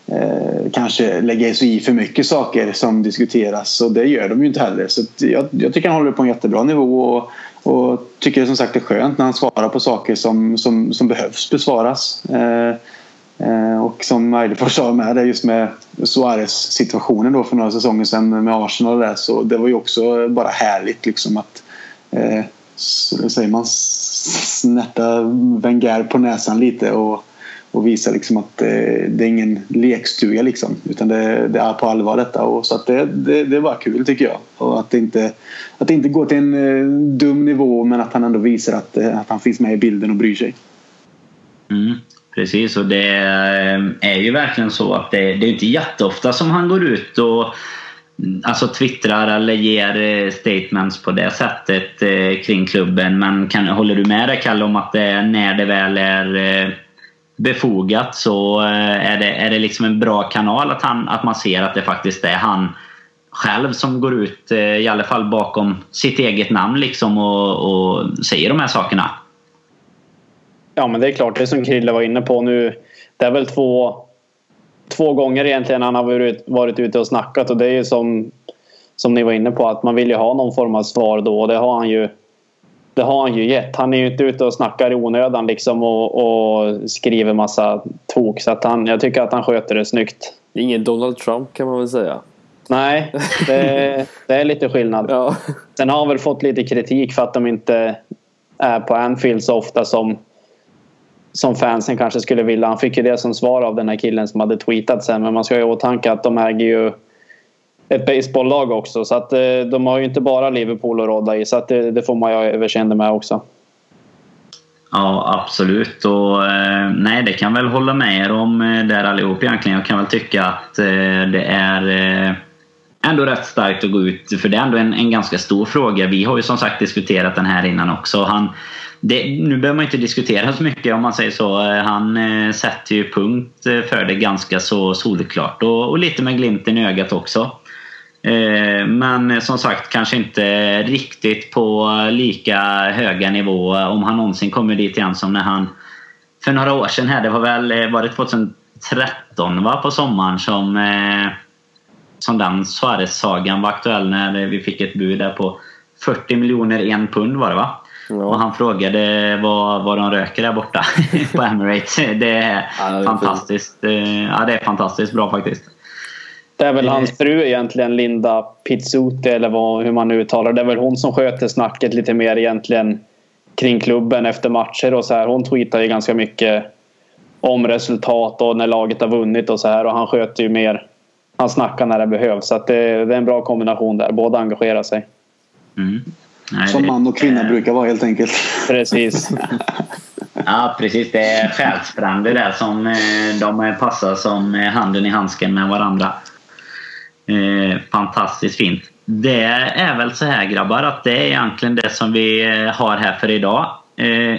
eh, kanske lägga sig i för mycket saker som diskuteras och det gör de ju inte heller. Så jag, jag tycker han håller på en jättebra nivå och, och tycker som sagt det är skönt när han svarar på saker som, som, som behövs besvaras. Eh, Eh, och som Eidefors sa med det just med Suarez situationen då för några säsonger sedan med Arsenal och där, så det var ju också bara härligt liksom att eh, säger man snärta Wenger på näsan lite och, och visa liksom att det, det är ingen lekstuga liksom utan det, det, är på allvar detta och så att det, det, det var kul tycker jag och att det inte, att det inte går till en eh, dum nivå men att han ändå visar att, eh, att han finns med i bilden och bryr sig. Mm. Precis, och det eh, är ju verkligen så att det, det är inte jätteofta som han går ut och mm, alltså twittrar eller ger eh, statements på det sättet eh, kring klubben. Men kan, håller du med dig Kalle om att det, när det väl är eh, befogat så är det, är det liksom en bra kanal att, han, att man ser att det faktiskt är han själv som går ut, i alla fall bakom sitt eget namn liksom och, och säger de här sakerna. Ja men det är klart, det som Krille var inne på nu. Det är väl två, två gånger egentligen han har varit, varit ute och snackat och det är ju som, som ni var inne på att man vill ju ha någon form av svar då och det har han ju det har han ju gett. Han är ju inte ute och snackar i onödan liksom och, och skriver massa tok. Så att han, jag tycker att han sköter det snyggt. Ingen Donald Trump kan man väl säga. Nej, det, det är lite skillnad. Ja. Sen har han väl fått lite kritik för att de inte är på Anfield så ofta som som fansen kanske skulle vilja. Han fick ju det som svar av den här killen som hade tweetat sen. Men man ska ha i åtanke att de äger ju ett baseballlag också. Så att eh, de har ju inte bara Liverpool att råda i. Så att det, det får man ju ha överseende med också. Ja, absolut. Och, eh, nej, det kan väl hålla med er om eh, där allihop egentligen. Jag kan väl tycka att eh, det är eh, ändå rätt starkt att gå ut. För det är ändå en, en ganska stor fråga. Vi har ju som sagt diskuterat den här innan också. Han, det, nu behöver man inte diskutera så mycket om man säger så. Eh, han eh, sätter ju punkt eh, för det ganska så solklart och, och lite med glimten i ögat också. Eh, men eh, som sagt kanske inte riktigt på lika höga nivå om han någonsin kommer dit igen som när han för några år sedan här, det var väl var det 2013 va, på sommaren som, som den Suarez-sagan var aktuell när vi fick ett bud där på 40 miljoner en pund var det va? Ja. Och han frågade vad, vad de röker där borta på Emirates. Det är, ja, det är fantastiskt. Fint. Eh, ja, det är fantastiskt bra faktiskt. Det är väl hans eh. fru egentligen, Linda Pizzuti eller vad, hur man nu uttalar det. är väl hon som sköter snacket lite mer egentligen kring klubben efter matcher och så här. Hon tweetar ju ganska mycket om resultat och när laget har vunnit och så här. Och han sköter ju mer. Han snackar när det behövs. Så det, det, är en bra kombination där. Båda engagerar sig. Mm. Nej, Som man och kvinna det... brukar vara helt enkelt. Precis. ja, precis. Det är själsfrände där som eh, de passar som handen i handsken med varandra. Eh, fantastiskt fint. Det är väl så här grabbar att det är egentligen det som vi eh, har här för idag.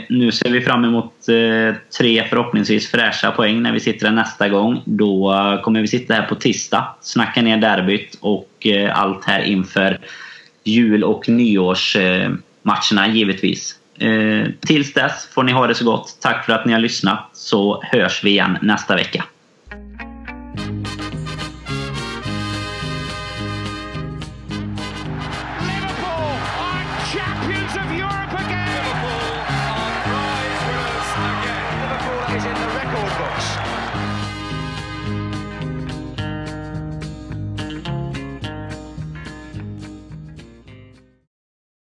nu ser vi fram emot tre förhoppningsvis fräscha poäng när vi sitter här nästa gång. Då kommer vi sitta här på tisdag, snacka ner derbyt och allt här inför jul och nyårsmatcherna givetvis. Eh, tills dess får ni ha det så gott. Tack för att ni har lyssnat så hörs vi igen nästa vecka.